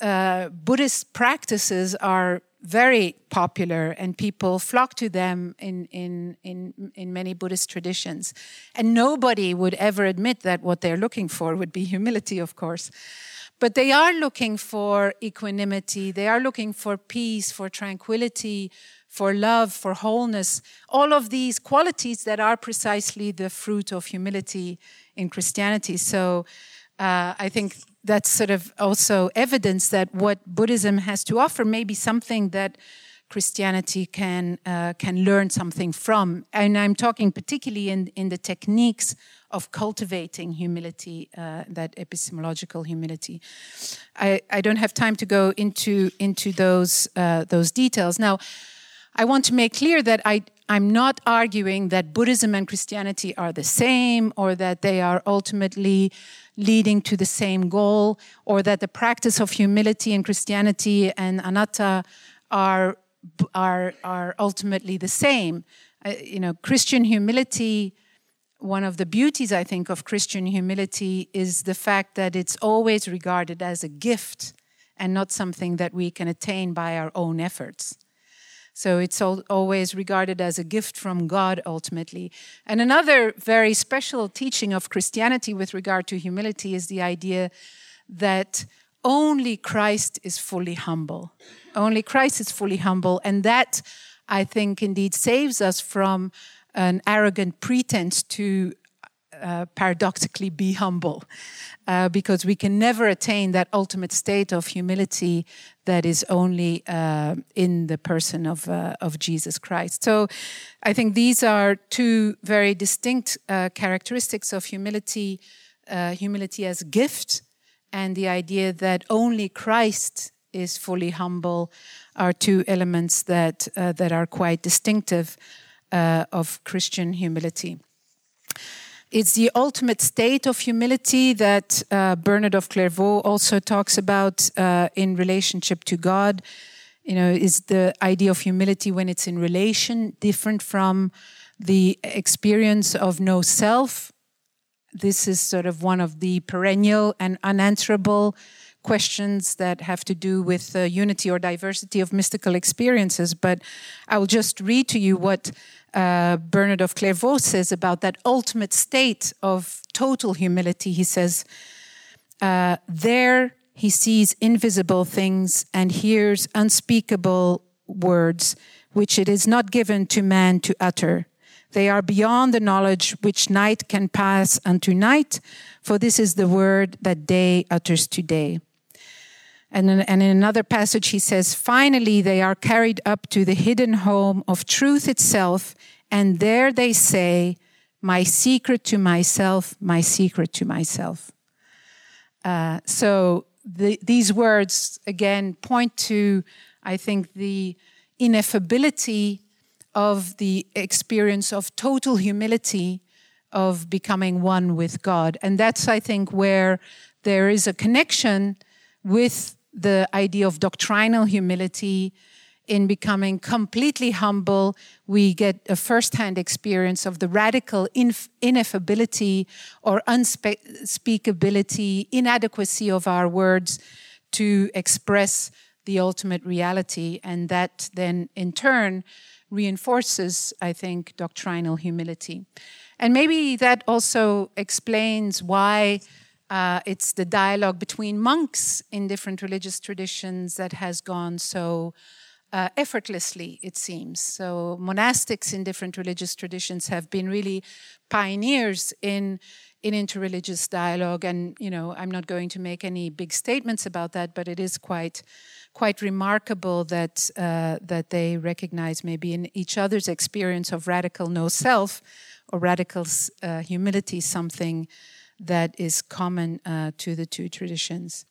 Speaker 3: uh, Buddhist practices are very popular and people flock to them in, in, in, in many Buddhist traditions. And nobody would ever admit that what they're looking for would be humility, of course. But they are looking for equanimity, they are looking for peace, for tranquility, for love, for wholeness, all of these qualities that are precisely the fruit of humility in Christianity. So uh, I think that's sort of also evidence that what Buddhism has to offer may be something that Christianity can uh, can learn something from. And I'm talking particularly in in the techniques of cultivating humility, uh, that epistemological humility. I, I don't have time to go into into those uh, those details now. I want to make clear that I I'm not arguing that Buddhism and Christianity are the same or that they are ultimately leading to the same goal or that the practice of humility in Christianity and anatta are are are ultimately the same. Uh, you know, Christian humility. One of the beauties, I think, of Christian humility is the fact that it's always regarded as a gift and not something that we can attain by our own efforts. So it's always regarded as a gift from God ultimately. And another very special teaching of Christianity with regard to humility is the idea that only Christ is fully humble. Only Christ is fully humble. And that, I think, indeed saves us from an arrogant pretense to uh, paradoxically be humble uh, because we can never attain that ultimate state of humility that is only uh, in the person of, uh, of Jesus Christ. So I think these are two very distinct uh, characteristics of humility uh, humility as gift and the idea that only Christ is fully humble are two elements that, that are quite distinctive of Christian humility. It's the ultimate state of humility that uh, Bernard of Clairvaux also talks about uh, in relationship to God. You know, is the idea of humility when it's in relation different from the experience of no self. This is sort of one of the perennial and unanswerable questions that have to do with the unity or diversity of mystical experiences. But I will just read to you what uh, Bernard of Clairvaux says about that ultimate state of total humility. He says, uh, There he sees invisible things and hears unspeakable words, which it is not given to man to utter. They are beyond the knowledge which night can pass unto night, for this is the word that day utters to day. And, and in another passage, he says, Finally, they are carried up to the hidden home of truth itself, and there they say, My secret to myself, my secret to myself. Uh, so the, these words, again, point to, I think, the ineffability of the experience of total humility of becoming one with God. And that's, I think, where there is a connection with the idea of doctrinal humility in becoming completely humble, we get a first-hand experience of the radical inf- ineffability or unspeakability, inadequacy of our words to express the ultimate reality. And that then, in turn, reinforces, I think, doctrinal humility. And maybe that also explains why uh, it's the dialogue between monks in different religious traditions that has gone so uh, effortlessly, it seems. So, monastics in different religious traditions have been really pioneers in in interreligious dialogue. And you know, I'm not going to make any big statements about that, but it is quite quite remarkable that uh, that they recognize maybe in each other's experience of radical no self or radical uh, humility something that is common uh, to the two traditions.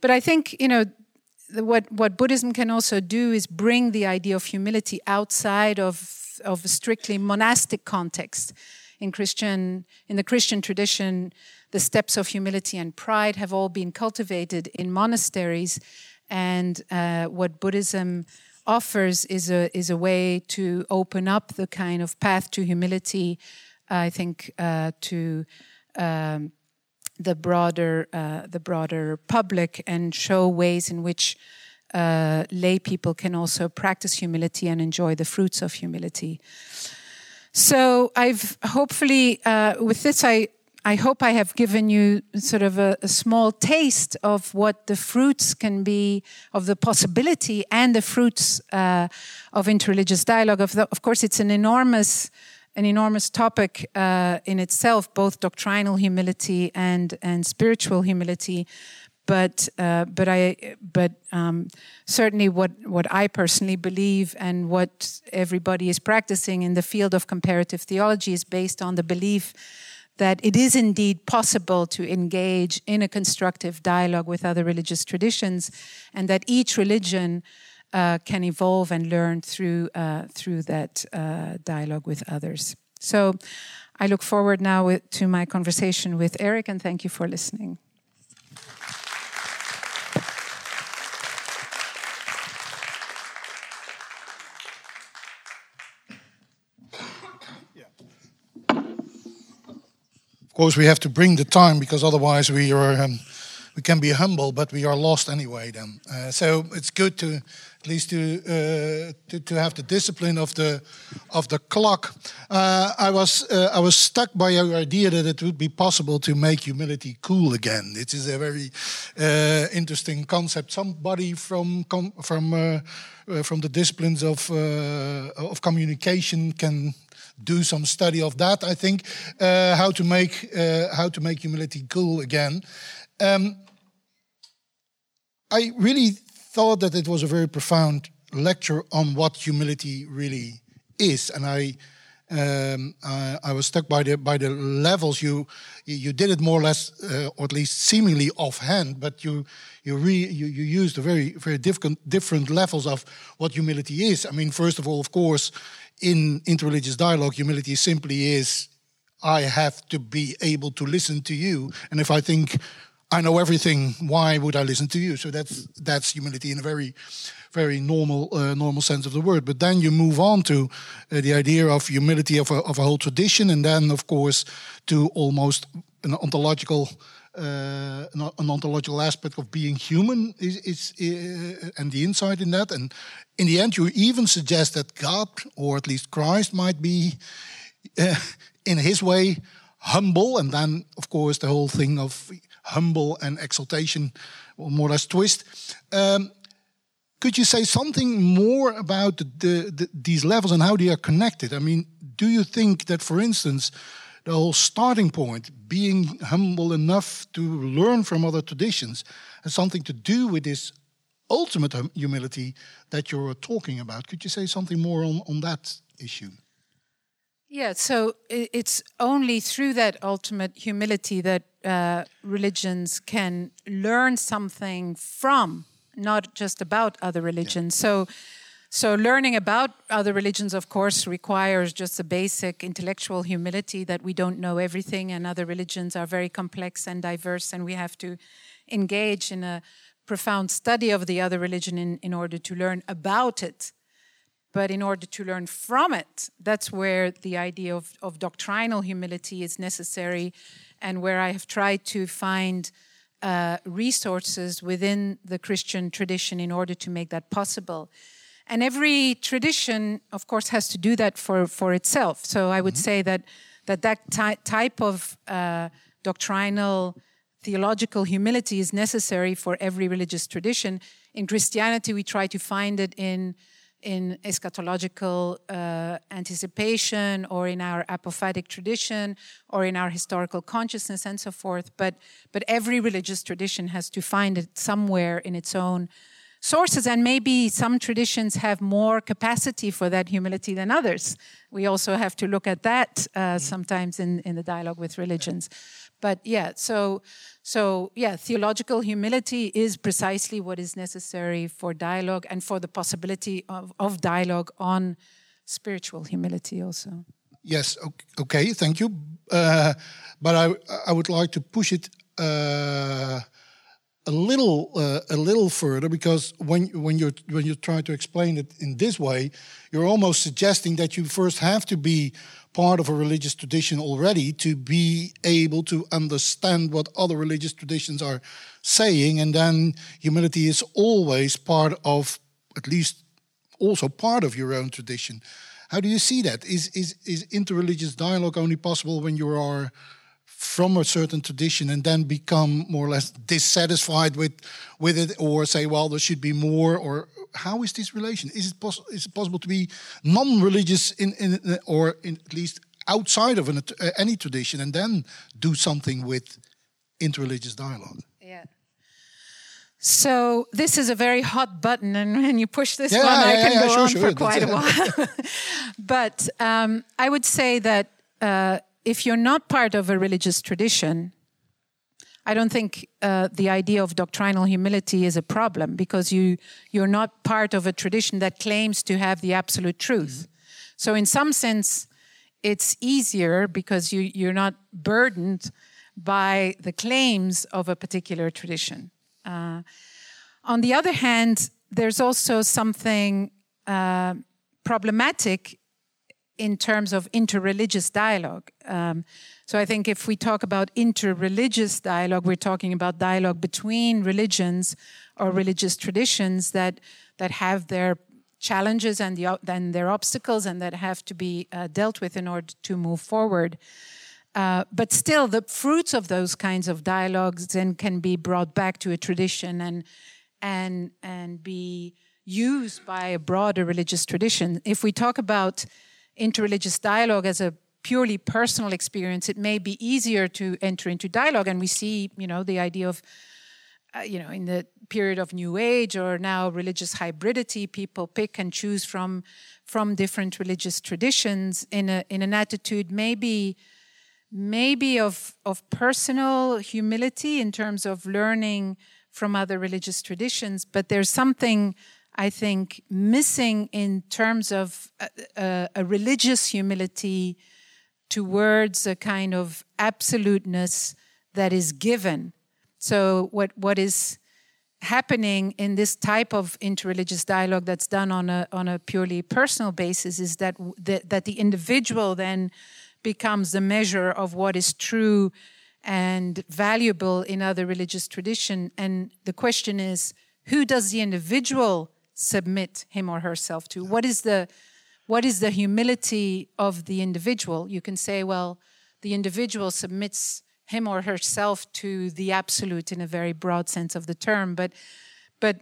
Speaker 3: But I think, you know, what, what Buddhism can also do is bring the idea of humility outside of, of a strictly monastic context. In Christian, in the Christian tradition, the steps of humility and pride have all been cultivated in monasteries, and uh, what Buddhism offers is a is a way to open up the kind of path to humility. I think uh, to um, the broader uh, the broader public and show ways in which uh, lay people can also practice humility and enjoy the fruits of humility. So I've hopefully uh, with this I. I hope I have given you sort of a, a, small taste of what the fruits can be, of the possibility and the fruits uh, of interreligious dialogue. Of, the, of course, it's an enormous an enormous topic uh, in itself, both doctrinal humility and and spiritual humility. But uh, but I but um, certainly what what I personally believe and what everybody is practicing in the field of comparative theology is based on the belief that it is indeed possible to engage in a constructive dialogue with other religious traditions, and that each religion uh, can evolve and learn through uh, through that uh, dialogue with others. So, I look forward now with, to my conversation with Erik, and thank you for listening.
Speaker 2: Of course, we have to bring the time because otherwise we are um, we can be humble, but we are lost anyway. Then, uh, so it's good to at least to, uh, to, to have the discipline of the of the clock. Uh, I was uh, I was stuck by your idea that it would be possible to make humility cool again. It is a very uh, interesting concept. Somebody from from uh, from the disciplines of of communication can do some study of that. I think uh, how to make uh, how to make humility cool again. Um, I really thought that it was a very profound lecture on what humility really is, and I. Um, I, I, was struck by the by the levels you you did it more or less, uh, or at least seemingly offhand, but you you re, you, you used a very very different different levels of what humility is. I mean, first of all, of course, in interreligious dialogue, humility simply is I have to be able to listen to you, and if I think I know everything. Why would I listen to you? So that's that's humility in a very, very normal uh, normal sense of the word. But then you move on to uh, the idea of humility of a, of a whole tradition, and then of course to almost an ontological. Uh, an ontological aspect of being human is, is uh, and the insight in that, and in the end, you even suggest that God, or at least Christ, might be, uh, in His way, humble, and then, of course, the whole thing of humble and exaltation, or more or less twist. Um, could you say something more about the, the, the, these levels and how they are connected? I mean, do you think that, for instance, the whole starting point, being humble enough to learn from other traditions, has something to do with this ultimate humility that you're talking about? Could you say something more on, on that issue?
Speaker 3: Yeah, so it's only through that ultimate humility that uh, religions can learn something from, not just about other religions. Yeah. So, so learning about other religions, of course, requires just a basic intellectual humility that we don't know everything, and other religions are very complex and diverse, and we have to engage in a profound study of the other religion in, in order to learn about it but in order to learn from it, that's where the idea of, of doctrinal humility is necessary, and where I have tried to find uh, resources within the Christian tradition in order to make that possible. And every tradition, of course, has to do that for, for itself. So I would mm-hmm. say that that, that ty- type of uh, doctrinal theological humility is necessary for every religious tradition. In Christianity, we try to find it in in eschatological uh, anticipation or in our apophatic tradition or in our historical consciousness and so forth but but every religious tradition has to find it somewhere in its own sources. And maybe some traditions have more capacity for that humility than others. We also have to look at that uh, sometimes in in the dialogue with religions. But yeah so so, yeah, theological humility is precisely what is necessary for dialogue and for the possibility of, of dialogue on spiritual humility also.
Speaker 2: Yes, okay, thank you. Uh, but I, I would like to push it uh, a little uh, a little further because when when you when you try to explain it in this way, you're almost suggesting that you first have to be part of a religious tradition already to be able to understand what other religious traditions are saying. And then humility is always part of, at least also part of your own tradition. How do you see that? Is, is, is interreligious dialogue only possible when you are from a certain tradition and then become more or less dissatisfied with with it or say well there should be more or how is this relation is it, possible? is it possible to be non-religious in, in or in, at least outside of an, uh, any tradition and then do something with interreligious dialogue
Speaker 3: yeah so this is a very hot button, and when you push this
Speaker 2: yeah,
Speaker 3: one,
Speaker 2: yeah,
Speaker 3: I can
Speaker 2: yeah,
Speaker 3: go
Speaker 2: sure,
Speaker 3: on
Speaker 2: sure.
Speaker 3: for quite a while. (laughs) but um, I would say that uh, if you're not part of a religious tradition, I don't think uh, the idea of doctrinal humility is a problem because you you're not part of a tradition that claims to have the absolute truth. So in some sense, it's easier because you you're not burdened by the claims of a particular tradition. Uh, on the other hand, there's also something uh, problematic in terms of interreligious dialogue. Um, so I think if we talk about interreligious dialogue, we're talking about dialogue between religions or religious traditions that that have their challenges and, the, their obstacles and that have to be uh, dealt with in order to move forward. Uh, but still, the fruits of those kinds of dialogues then can be brought back to a tradition and and and be used by a broader religious tradition. If we talk about interreligious dialogue as a purely personal experience, it may be easier to enter into dialogue. And we see, you know, the idea of, uh, you know, in the period of New Age or now religious hybridity, people pick and choose from from different religious traditions in a in an attitude maybe maybe of of personal humility in terms of learning from other religious traditions, but there's something I think, missing in terms of a, a, a, religious humility towards a kind of absoluteness that is given. So, what, what is happening in this type of interreligious dialogue that's done on a, on a purely personal basis is that, that the individual then becomes the measure of what is true and valuable in other religious tradition. And the question is, who does the individual submit him or herself to? What is the what is the humility of the individual? You can say, well, the individual submits him or herself to the absolute in a very broad sense of the term, but but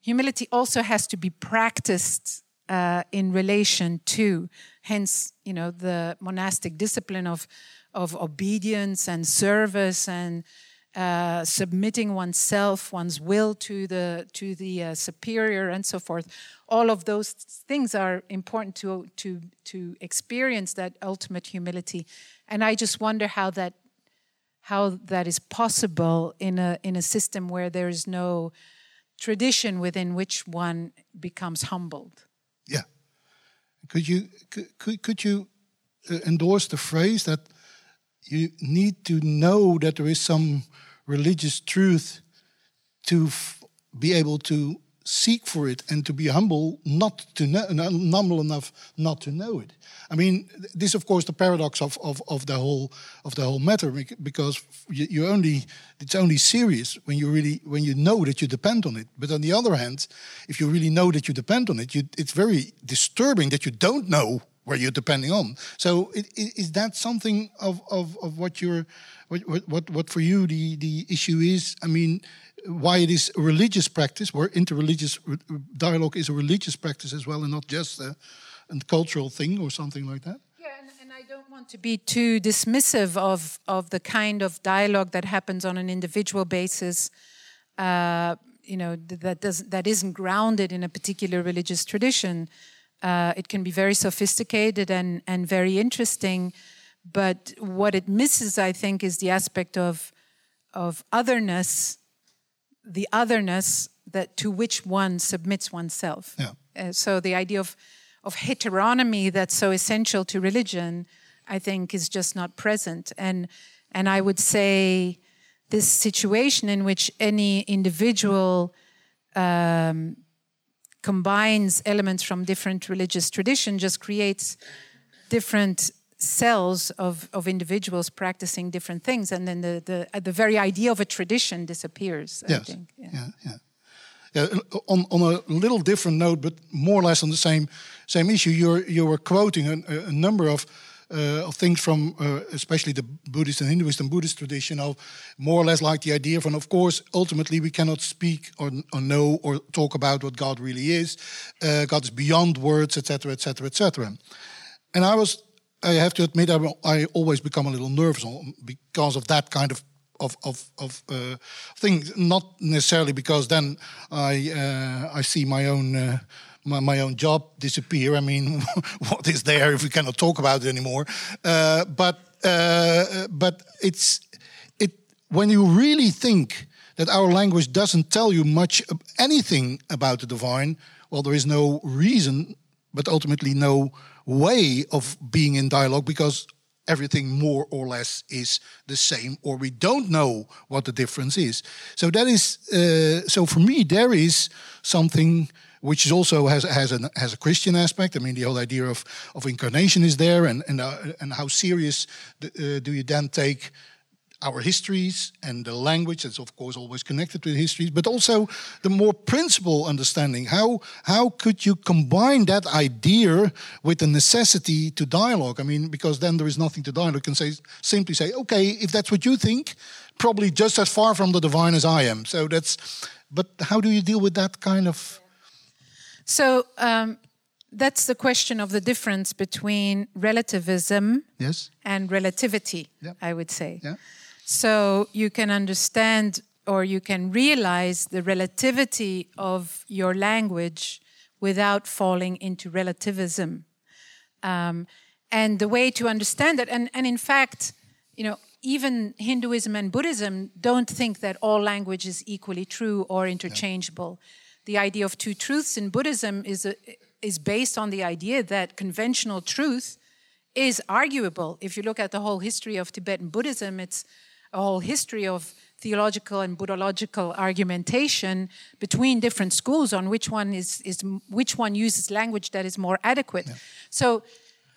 Speaker 3: humility also has to be practiced uh, in relation to, hence, you know, the monastic discipline of of obedience and service and uh, submitting oneself, one's will to the to the uh, superior, and so forth. All of those things are important to to to experience that ultimate humility. And I just wonder how that how that is possible in a in a system where there is no tradition within which one becomes humbled.
Speaker 2: Yeah. Could you could could you uh, endorse the phrase that you need to know that there is some religious truth to be able to seek for it and to be humble not to know humble enough not to know it. I mean this of course the paradox of, of, of the whole of the whole matter because you, you only it's only serious when you really when you know that you depend on it. But on the other hand if you really know that you depend on it you, it's very disturbing that you don't know where you're depending on so is that something of, of, of what you're what, what, what for you the, the issue is? I mean, why it is a religious practice, where interreligious dialogue is a religious practice as well, and not just a, a cultural thing or something like that.
Speaker 3: Yeah, and, and, I don't want to be too dismissive of of the kind of dialogue that happens on an individual basis. Uh, you know that does that isn't grounded in a particular religious tradition. Uh, it can be very sophisticated and and very interesting but what it misses, I think, is the aspect of, of otherness, the otherness that to which one submits oneself.
Speaker 2: Yeah.
Speaker 3: Uh, so the idea of, of heteronomy that's so essential to religion, I think, is just not present. And, and I would say this situation in which any individual um, combines elements from different religious tradition just creates different cells of, of individuals practicing different things, and then the, the, uh, the very idea of a tradition disappears.
Speaker 2: Yes. Think. Yeah. yeah, yeah. Yeah, on, on a little different note, but more or less on the same same issue, you're you were quoting a, a number of of things from uh, especially the Buddhist and Hinduist and Buddhist tradition of more or less like the idea of, of course, ultimately we cannot speak or, or know or talk about what God really is. Uh, God is beyond words, etc., etc., etc. And I was, I have to admit, I, I always become a little nervous because of that kind of of of of uh, things. Not necessarily because then I uh, I see my own uh, my, my own job disappear. I mean, (laughs) what is there if we cannot talk about it anymore? Uh, but uh, but it's it when you really think that our language doesn't tell you much anything about the divine. Well, there is no reason, but ultimately no way of being in dialogue because everything more or less is the same, or we don't know what the difference is. So that is uh, so for me there is something which is also has has a has a Christian aspect. I mean, the whole idea of of incarnation is there, and and uh, and how serious uh, do you then take our histories and the language that's of course always connected with histories but also the more principle understanding. How how could you combine that idea with the necessity to dialogue? I mean because then there is nothing to dialogue. You can say simply say okay if that's what you think probably just as far from the divine as i am. So that's but how do you deal with that kind of
Speaker 3: so um, that's the question of the difference between relativism
Speaker 2: yes.
Speaker 3: and relativity, yeah. I would say.
Speaker 2: Yeah.
Speaker 3: So you can understand or you can realize the relativity of your language without falling into relativism. Um, and the way to understand that, and, and in fact, you know, even Hinduism and Buddhism don't think that all language is equally true or interchangeable. Yeah the idea of two truths in Buddhism is, a, is based on the idea that conventional truth is arguable. If you look at the whole history of Tibetan Buddhism, it's a whole history of theological and Buddhological argumentation between different schools on which one is, is which one uses language that is more adequate. Yeah. So,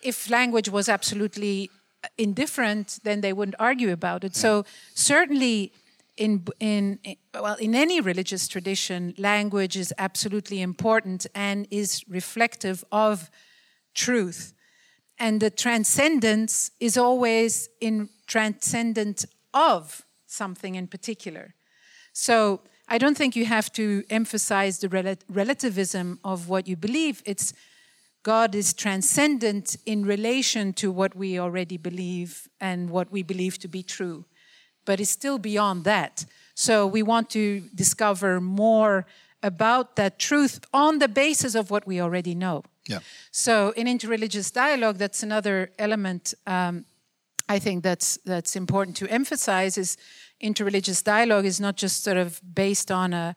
Speaker 3: if language was absolutely indifferent, then they wouldn't argue about it. Yeah. So, certainly, in, in, well in any religious tradition language is absolutely important and is reflective of truth. And the transcendence is always in transcendent of something in particular. So i don't think you have to emphasize the rel relativism of what you believe. It's god is transcendent in relation to what we already believe and what we believe to be true but it's still beyond that. So we want to discover more about that truth on the basis of what we already know.
Speaker 2: Yeah.
Speaker 3: So in interreligious dialogue, that's another element um, I think that's that's important to emphasize. Is interreligious dialogue is not just sort of based on a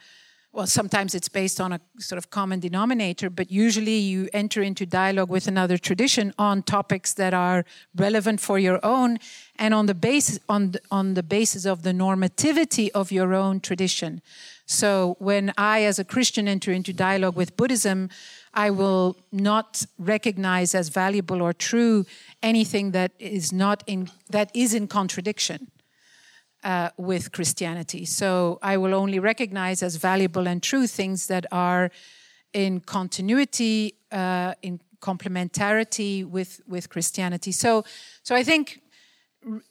Speaker 3: well, sometimes it's based on a sort of common denominator, but usually you enter into dialogue with another tradition on topics that are relevant for your own and on the basis on the, on the basis of the normativity of your own tradition. So when I as a Christian enter into dialogue with Buddhism, I will not recognize as valuable or true anything that is not in that is in contradiction uh, with Christianity. So I will only recognize as valuable and true things that are in continuity, uh, in complementarity with, with Christianity. So, so I think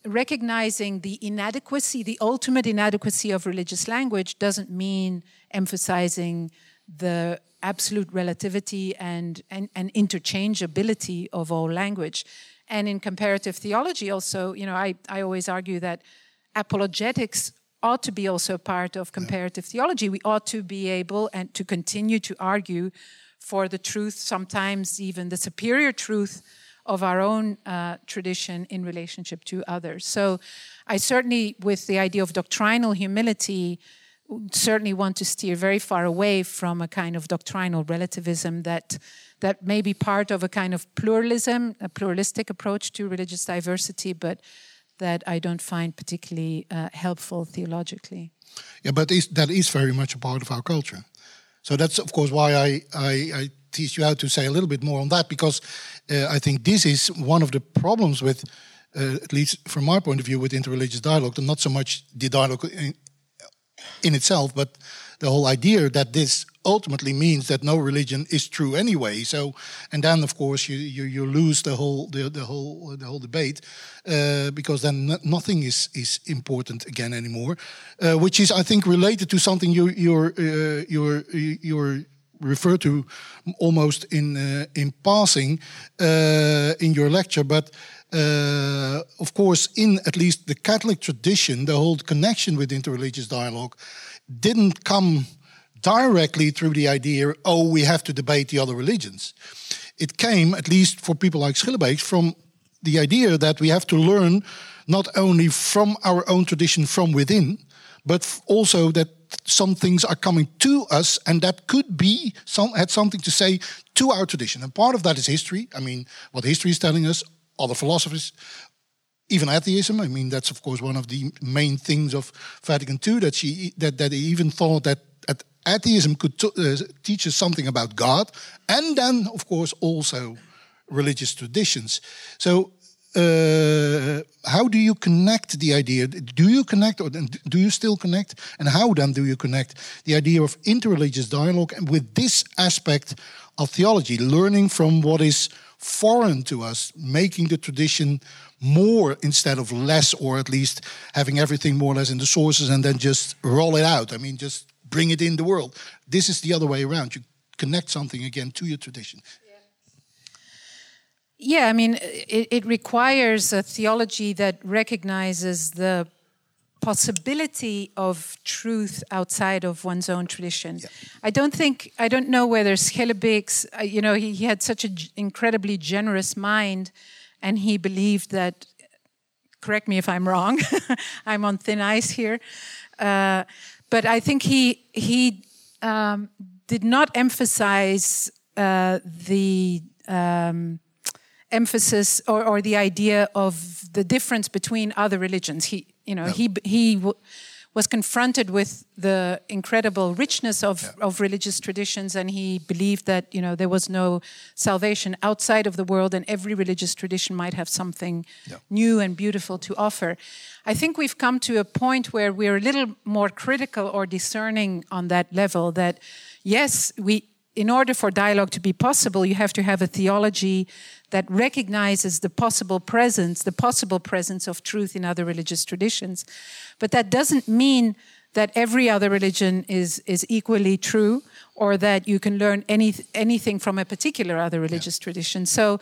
Speaker 3: recognizing the inadequacy, the ultimate inadequacy of religious language doesn't mean emphasizing the absolute relativity and, and, and interchangeability of all language. And in comparative theology, also, you know, I, I always argue that apologetics ought to be also a part of comparative theology. We ought to be able and to continue to argue for the truth, sometimes even the superior truth of our own uh, tradition in relationship to others. So, I certainly, with the idea of doctrinal humility, certainly want to steer very far away from a kind of doctrinal relativism that that may be part of a kind of pluralism, a pluralistic approach to religious diversity, but that I don't find particularly uh, helpful theologically.
Speaker 2: Yeah, but is, that is very much a part of our culture. So that's, of course, why I, I, I teach you how to say a little bit more on that, because uh, I think this is one of the problems with, uh, at least from my point of view, with interreligious dialogue, not so much the dialogue in, in itself, but the whole idea that this ultimately means that no religion is true anyway. So, and then of course you you, you lose the whole the, the whole the whole debate uh, because then nothing is is important again anymore, uh, which is I think related to something you you're uh, you're you're refer to almost in uh, in passing uh, in your lecture, but. Uh, of course, in at least the Catholic tradition, the whole connection with interreligious dialogue didn't come directly through the idea, oh, we have to debate the other religions. It came, at least for people like Schillebeeckx, from the idea that we have to learn not only from our own tradition from within, but also that some things are coming to us and that could be some had something to say to our tradition. And part of that is history. I mean what history is telling us other philosophers even atheism. I mean that's of course one of the main things of vatican ii that she that, that even thought that atheism could uh, teach us something about God, and then, of course, also religious traditions. So, uh, how do you connect the idea? Do you connect, or do you still connect? And how then do you connect the idea of interreligious dialogue and with this aspect of theology, learning from what is foreign to us, making the tradition more instead of less, or at least having everything more or less in the sources and then just roll it out? I mean, just bring it in the world. This is the other way around. You connect something again to your tradition.
Speaker 3: Yeah, I mean, it, it requires a theology that recognizes the possibility of truth outside of one's own tradition. Yeah. I don't think, I don't know whether Schillebeeckx, uh, you know, he, he had such an incredibly generous mind and he believed that, correct me if I'm wrong, (laughs) I'm on thin ice here, uh, but I think he he um, did not emphasize uh, the um, emphasis or, or, the idea of the difference between other religions. He you know he he was confronted with the incredible richness of, yeah. of religious traditions and he believed that you know there was no salvation outside of the world and every religious tradition might have something yeah. new and beautiful to offer i think we've come to a point where we're a little more critical or discerning on that level that yes we in order for dialogue to be possible, you have to have a theology that recognizes the possible presence, the possible presence of truth in other religious traditions. But that doesn't mean that every other religion is, is equally true or that you can learn any, anything from a particular other religious yeah. tradition. So,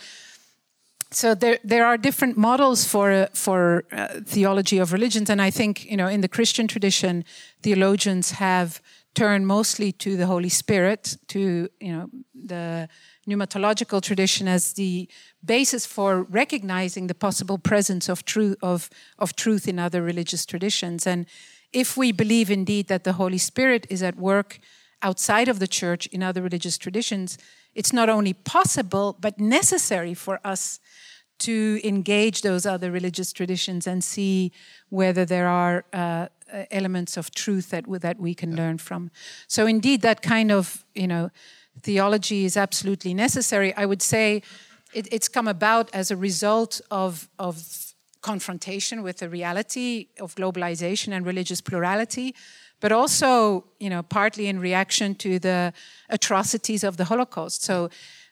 Speaker 3: so there, there are different models for, for uh, theology of religions. And I think, you know, in the Christian tradition, theologians have turned mostly to the Holy Spirit, to you know the pneumatological tradition as the basis for recognizing the possible presence of truth of, of truth in other religious traditions. And if we believe indeed that the Holy Spirit is at work outside of the church in other religious traditions, it's not only possible but necessary for us to engage those other religious traditions and see whether there are uh, elements of truth that that we can yeah. learn from. So indeed, that kind of you know theology is absolutely necessary. I would say it, it's come about as a result of of confrontation with the reality of globalization and religious plurality but also, you know, partly in reaction to the atrocities of the Holocaust. So,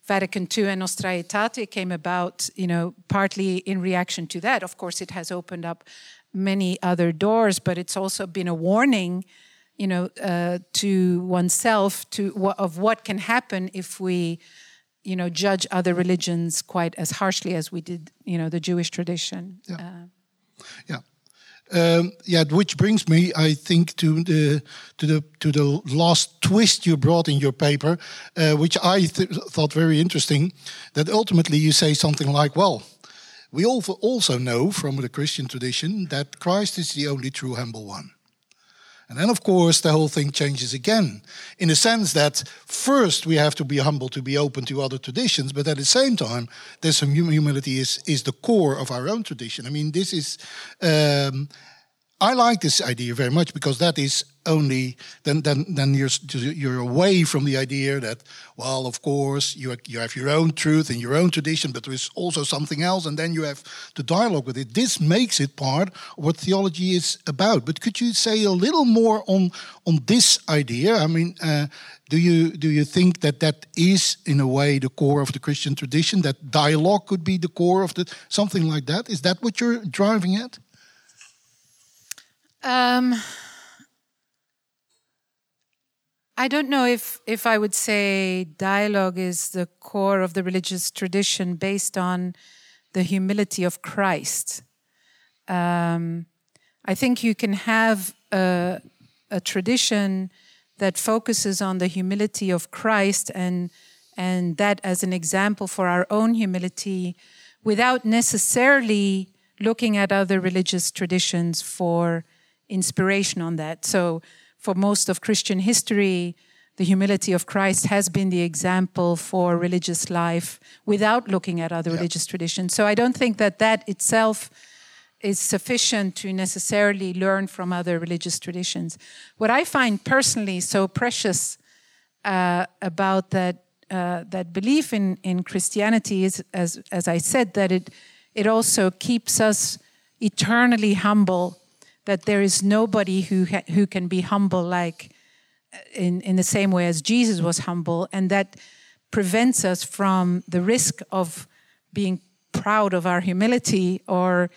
Speaker 3: Vatican II and Nostra Aetate came about, you know, partly in reaction to that. Of course, it has opened up many other doors, but it's also been a warning, you know, uh, to oneself to of what can happen if we, you know, judge other religions quite as harshly as we did, you know, the Jewish tradition.
Speaker 2: Yeah. Uh, yeah. Um, yeah, which brings me, I think, to the to the to the last twist you brought in your paper, uh, which I th thought very interesting. That ultimately you say something like, "Well, we also know from the Christian tradition that Christ is the only true humble one. And then, of course, the whole thing changes again in the sense that first we have to be humble to be open to other traditions, but at the same time, some humility is, is the core of our own tradition. I mean, this is, um, I like this idea very much because that is only then then then you're you're away from the idea that well of course you you have your own truth and your own tradition but there is also something else and then you have to dialogue with it. This makes it part of what theology is about. But could you say a little more on on this idea? I mean uh, do you do you think that that is in a way the core of the christian tradition that dialogue could be the core of the something like that? Is that what you're driving at? Um,
Speaker 3: I don't know if, if I would say dialogue is the core of the religious tradition based on the humility of Christ. Um, I think you can have a, a, tradition that focuses on the humility of Christ and, and that as an example for our own humility without necessarily looking at other religious traditions for inspiration on that. So, for most of Christian history, the humility of Christ has been the example for religious life without looking at other religious traditions. So, I don't think that that itself is sufficient to necessarily learn from other religious traditions. What I find personally so precious uh, about that uh, that belief in in Christianity is, as as I said, that it it also keeps us eternally humble that there is nobody who who can be humble like uh, in in the same way as Jesus was humble, and that prevents us from the risk of being proud of our humility or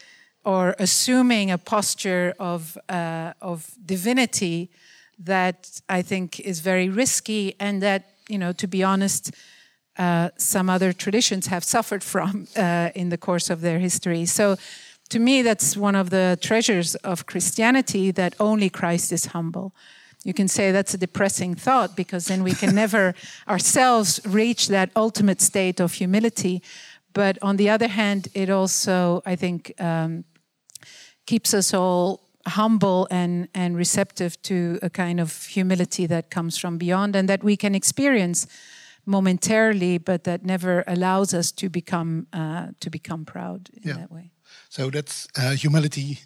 Speaker 3: or assuming a posture of uh, of divinity that I think is very risky, and that you know, to be honest. Uh, some other traditions have suffered from uh, in the course of their history. So, to me, that's one of the treasures of Christianity that only Christ is humble. You can say that's a depressing thought because then we can (laughs) never ourselves reach that ultimate state of humility. But on the other hand, it also, I think, um, keeps us all humble and, and receptive to a kind of humility that comes from beyond and that we can experience momentarily, but that never allows us to become uh, to become proud in yeah. that way.
Speaker 2: So that's uh, humility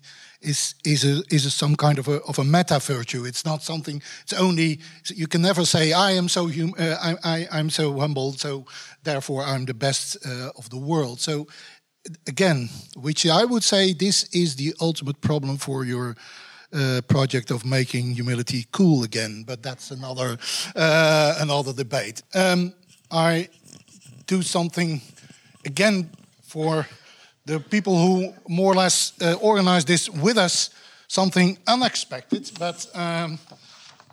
Speaker 2: is is a is a, some kind of a of a meta virtue. It's not something. It's only you can never say I am so hum, uh, I, I I'm so humble. So therefore I'm the best uh, of the world. So again, which I would say this is the ultimate problem for your. Uh, project of making humility cool again, but that's another uh, another debate. Um, I do something again for the people who more or less uh, organized this with us something unexpected, but um,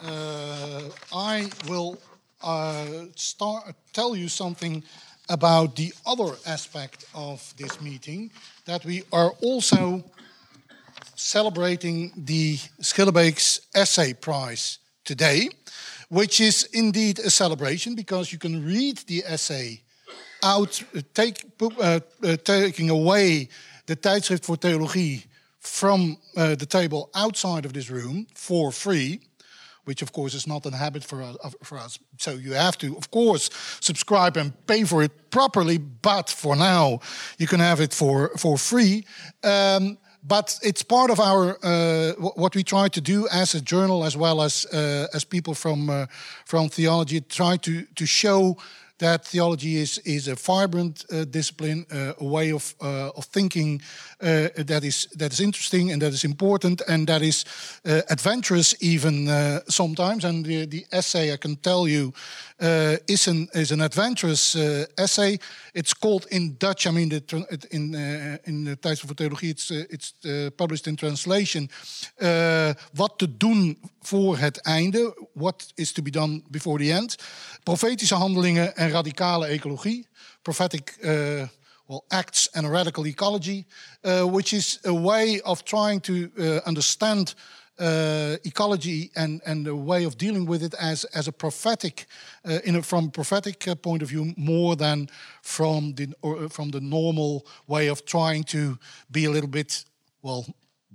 Speaker 2: uh, I will uh, start tell you something about the other aspect of this meeting that we are also celebrating the Schillebeeckx Essay Prize today, which is indeed a celebration because you can read the essay out, take, uh, taking away the tijdschrift voor theologie from uh, the table outside of this room for free, which of course is not a habit for us, for us. So you have to, of course, subscribe and pay for it properly. But for now, you can have it for for free. Um, but it's part of our uh, what we try to do as a journal, as well as uh, as people from from theology, try to to show that theology is, is a vibrant uh, discipline, uh, a way of, uh, of thinking uh, that, is, that is interesting and that is important and that is uh, adventurous even sometimes. And the, the essay, I can tell you, is, an, is an adventurous essay. It's called in Dutch, I mean, the, in, in the Tijdschrift voor Theologie, it's, it's published in translation. wat te doen voor het einde, what is to be done before the end. Profetische handelingen en radicale ecologie. Prophetic uh, well, acts and a radical ecology, uh, which is a way of trying to uh, understand ecology and, and the way of dealing with it as, as a prophetic, in a, from a prophetic point of view, more than from the, from the normal way of trying to be a little bit, well,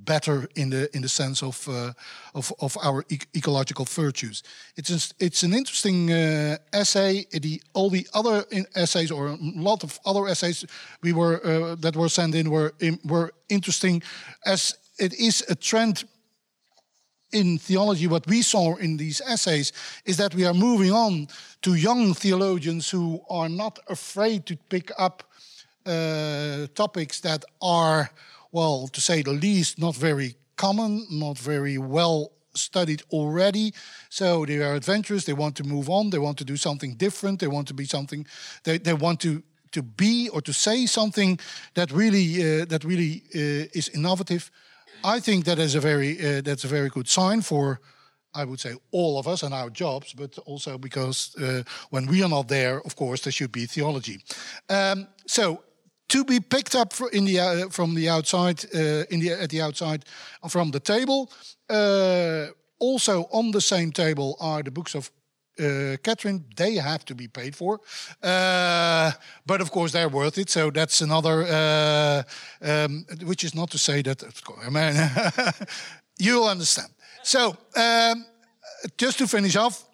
Speaker 2: better in the in the sense of uh, of, of our ecological virtues. It's a, it's an interesting uh, essay. The all the other essays or a lot of other essays we were uh, that were sent in were in, were interesting, as it is a trend in theology, what we saw in these essays is that we are moving on to young theologians who are not afraid to pick up uh, topics that are, well, to say the least, not very common, not very well studied already. So they are adventurous. They want to move on. They want to do something different. They want to be something. They, they want to to be or to say something that really uh, that really uh, is innovative. I think that is a very uh, that's a very good sign for. I would say all of us and our jobs, but also because uh, when we are not there, of course, there should be theology. Um, so to be picked up in the, uh, from the outside, uh, in the, at the outside from the table. Uh, also on the same table are the books of uh, Catherine. They have to be paid for, uh, but of course they're worth it. So that's another, uh, um, which is not to say that. I mean, (laughs) you'll understand. So um, just to finish off,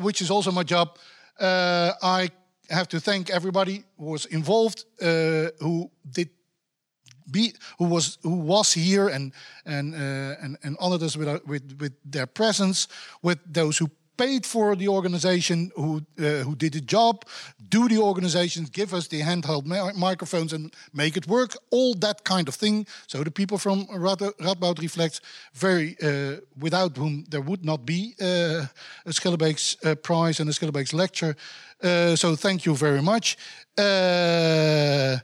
Speaker 2: which is also my job, I have to thank everybody who was involved, uh, who did be, who was who was here and and uh, and, and honored us with, uh, with with their presence, with those who paid for the organization, who uh, who did the job, do the organizations, give us the handheld microphones and make it work, all that kind of thing. So the people from Radboud Reflects, very uh, without whom there would not be uh, a Schillebeeckx uh, Prize and a Schillebeeckx Lecture. Uh, so thank you very much. Uh,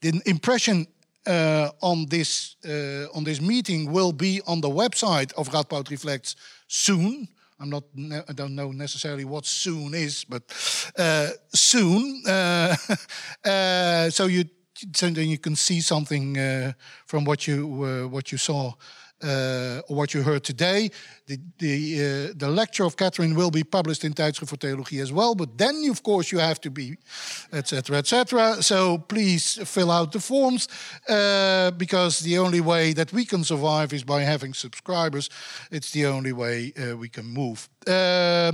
Speaker 2: the impression uh, on this uh, on this meeting will be on the website of Radboud Reflects soon. I'm not. I don't know necessarily what soon is, but uh, soon. Uh, (laughs) so you so then you can see something from what you what you saw uh, what you heard today. The, the, uh, the lecture of Catherine will be published in Tijdschrift voor Theologie as well, but then, of course, you have to be, etc., etc. So please fill out the forms, uh, because the only way that we can survive is by having subscribers. It's the only way uh, we can move. Uh,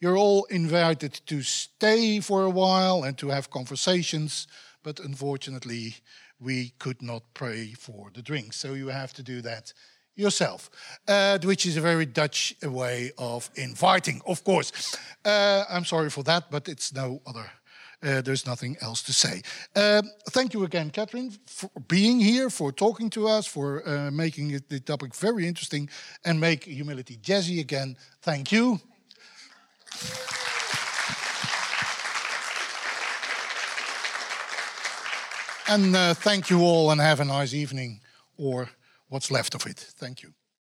Speaker 2: you're all invited to stay for a while and to have conversations, but unfortunately, we could not pray for the drinks. So you have to do that yourself, uh, which is a very Dutch way of inviting, of course. Uh, I'm sorry for that, but it's no other. Uh, there's nothing else to say. Um, thank you again, Catherine, for being here, for talking to us, for uh, making it, the topic very interesting, and make humility jazzy again. Thank you. And uh, thank you all, and have a nice evening or what's left of it. Thank you.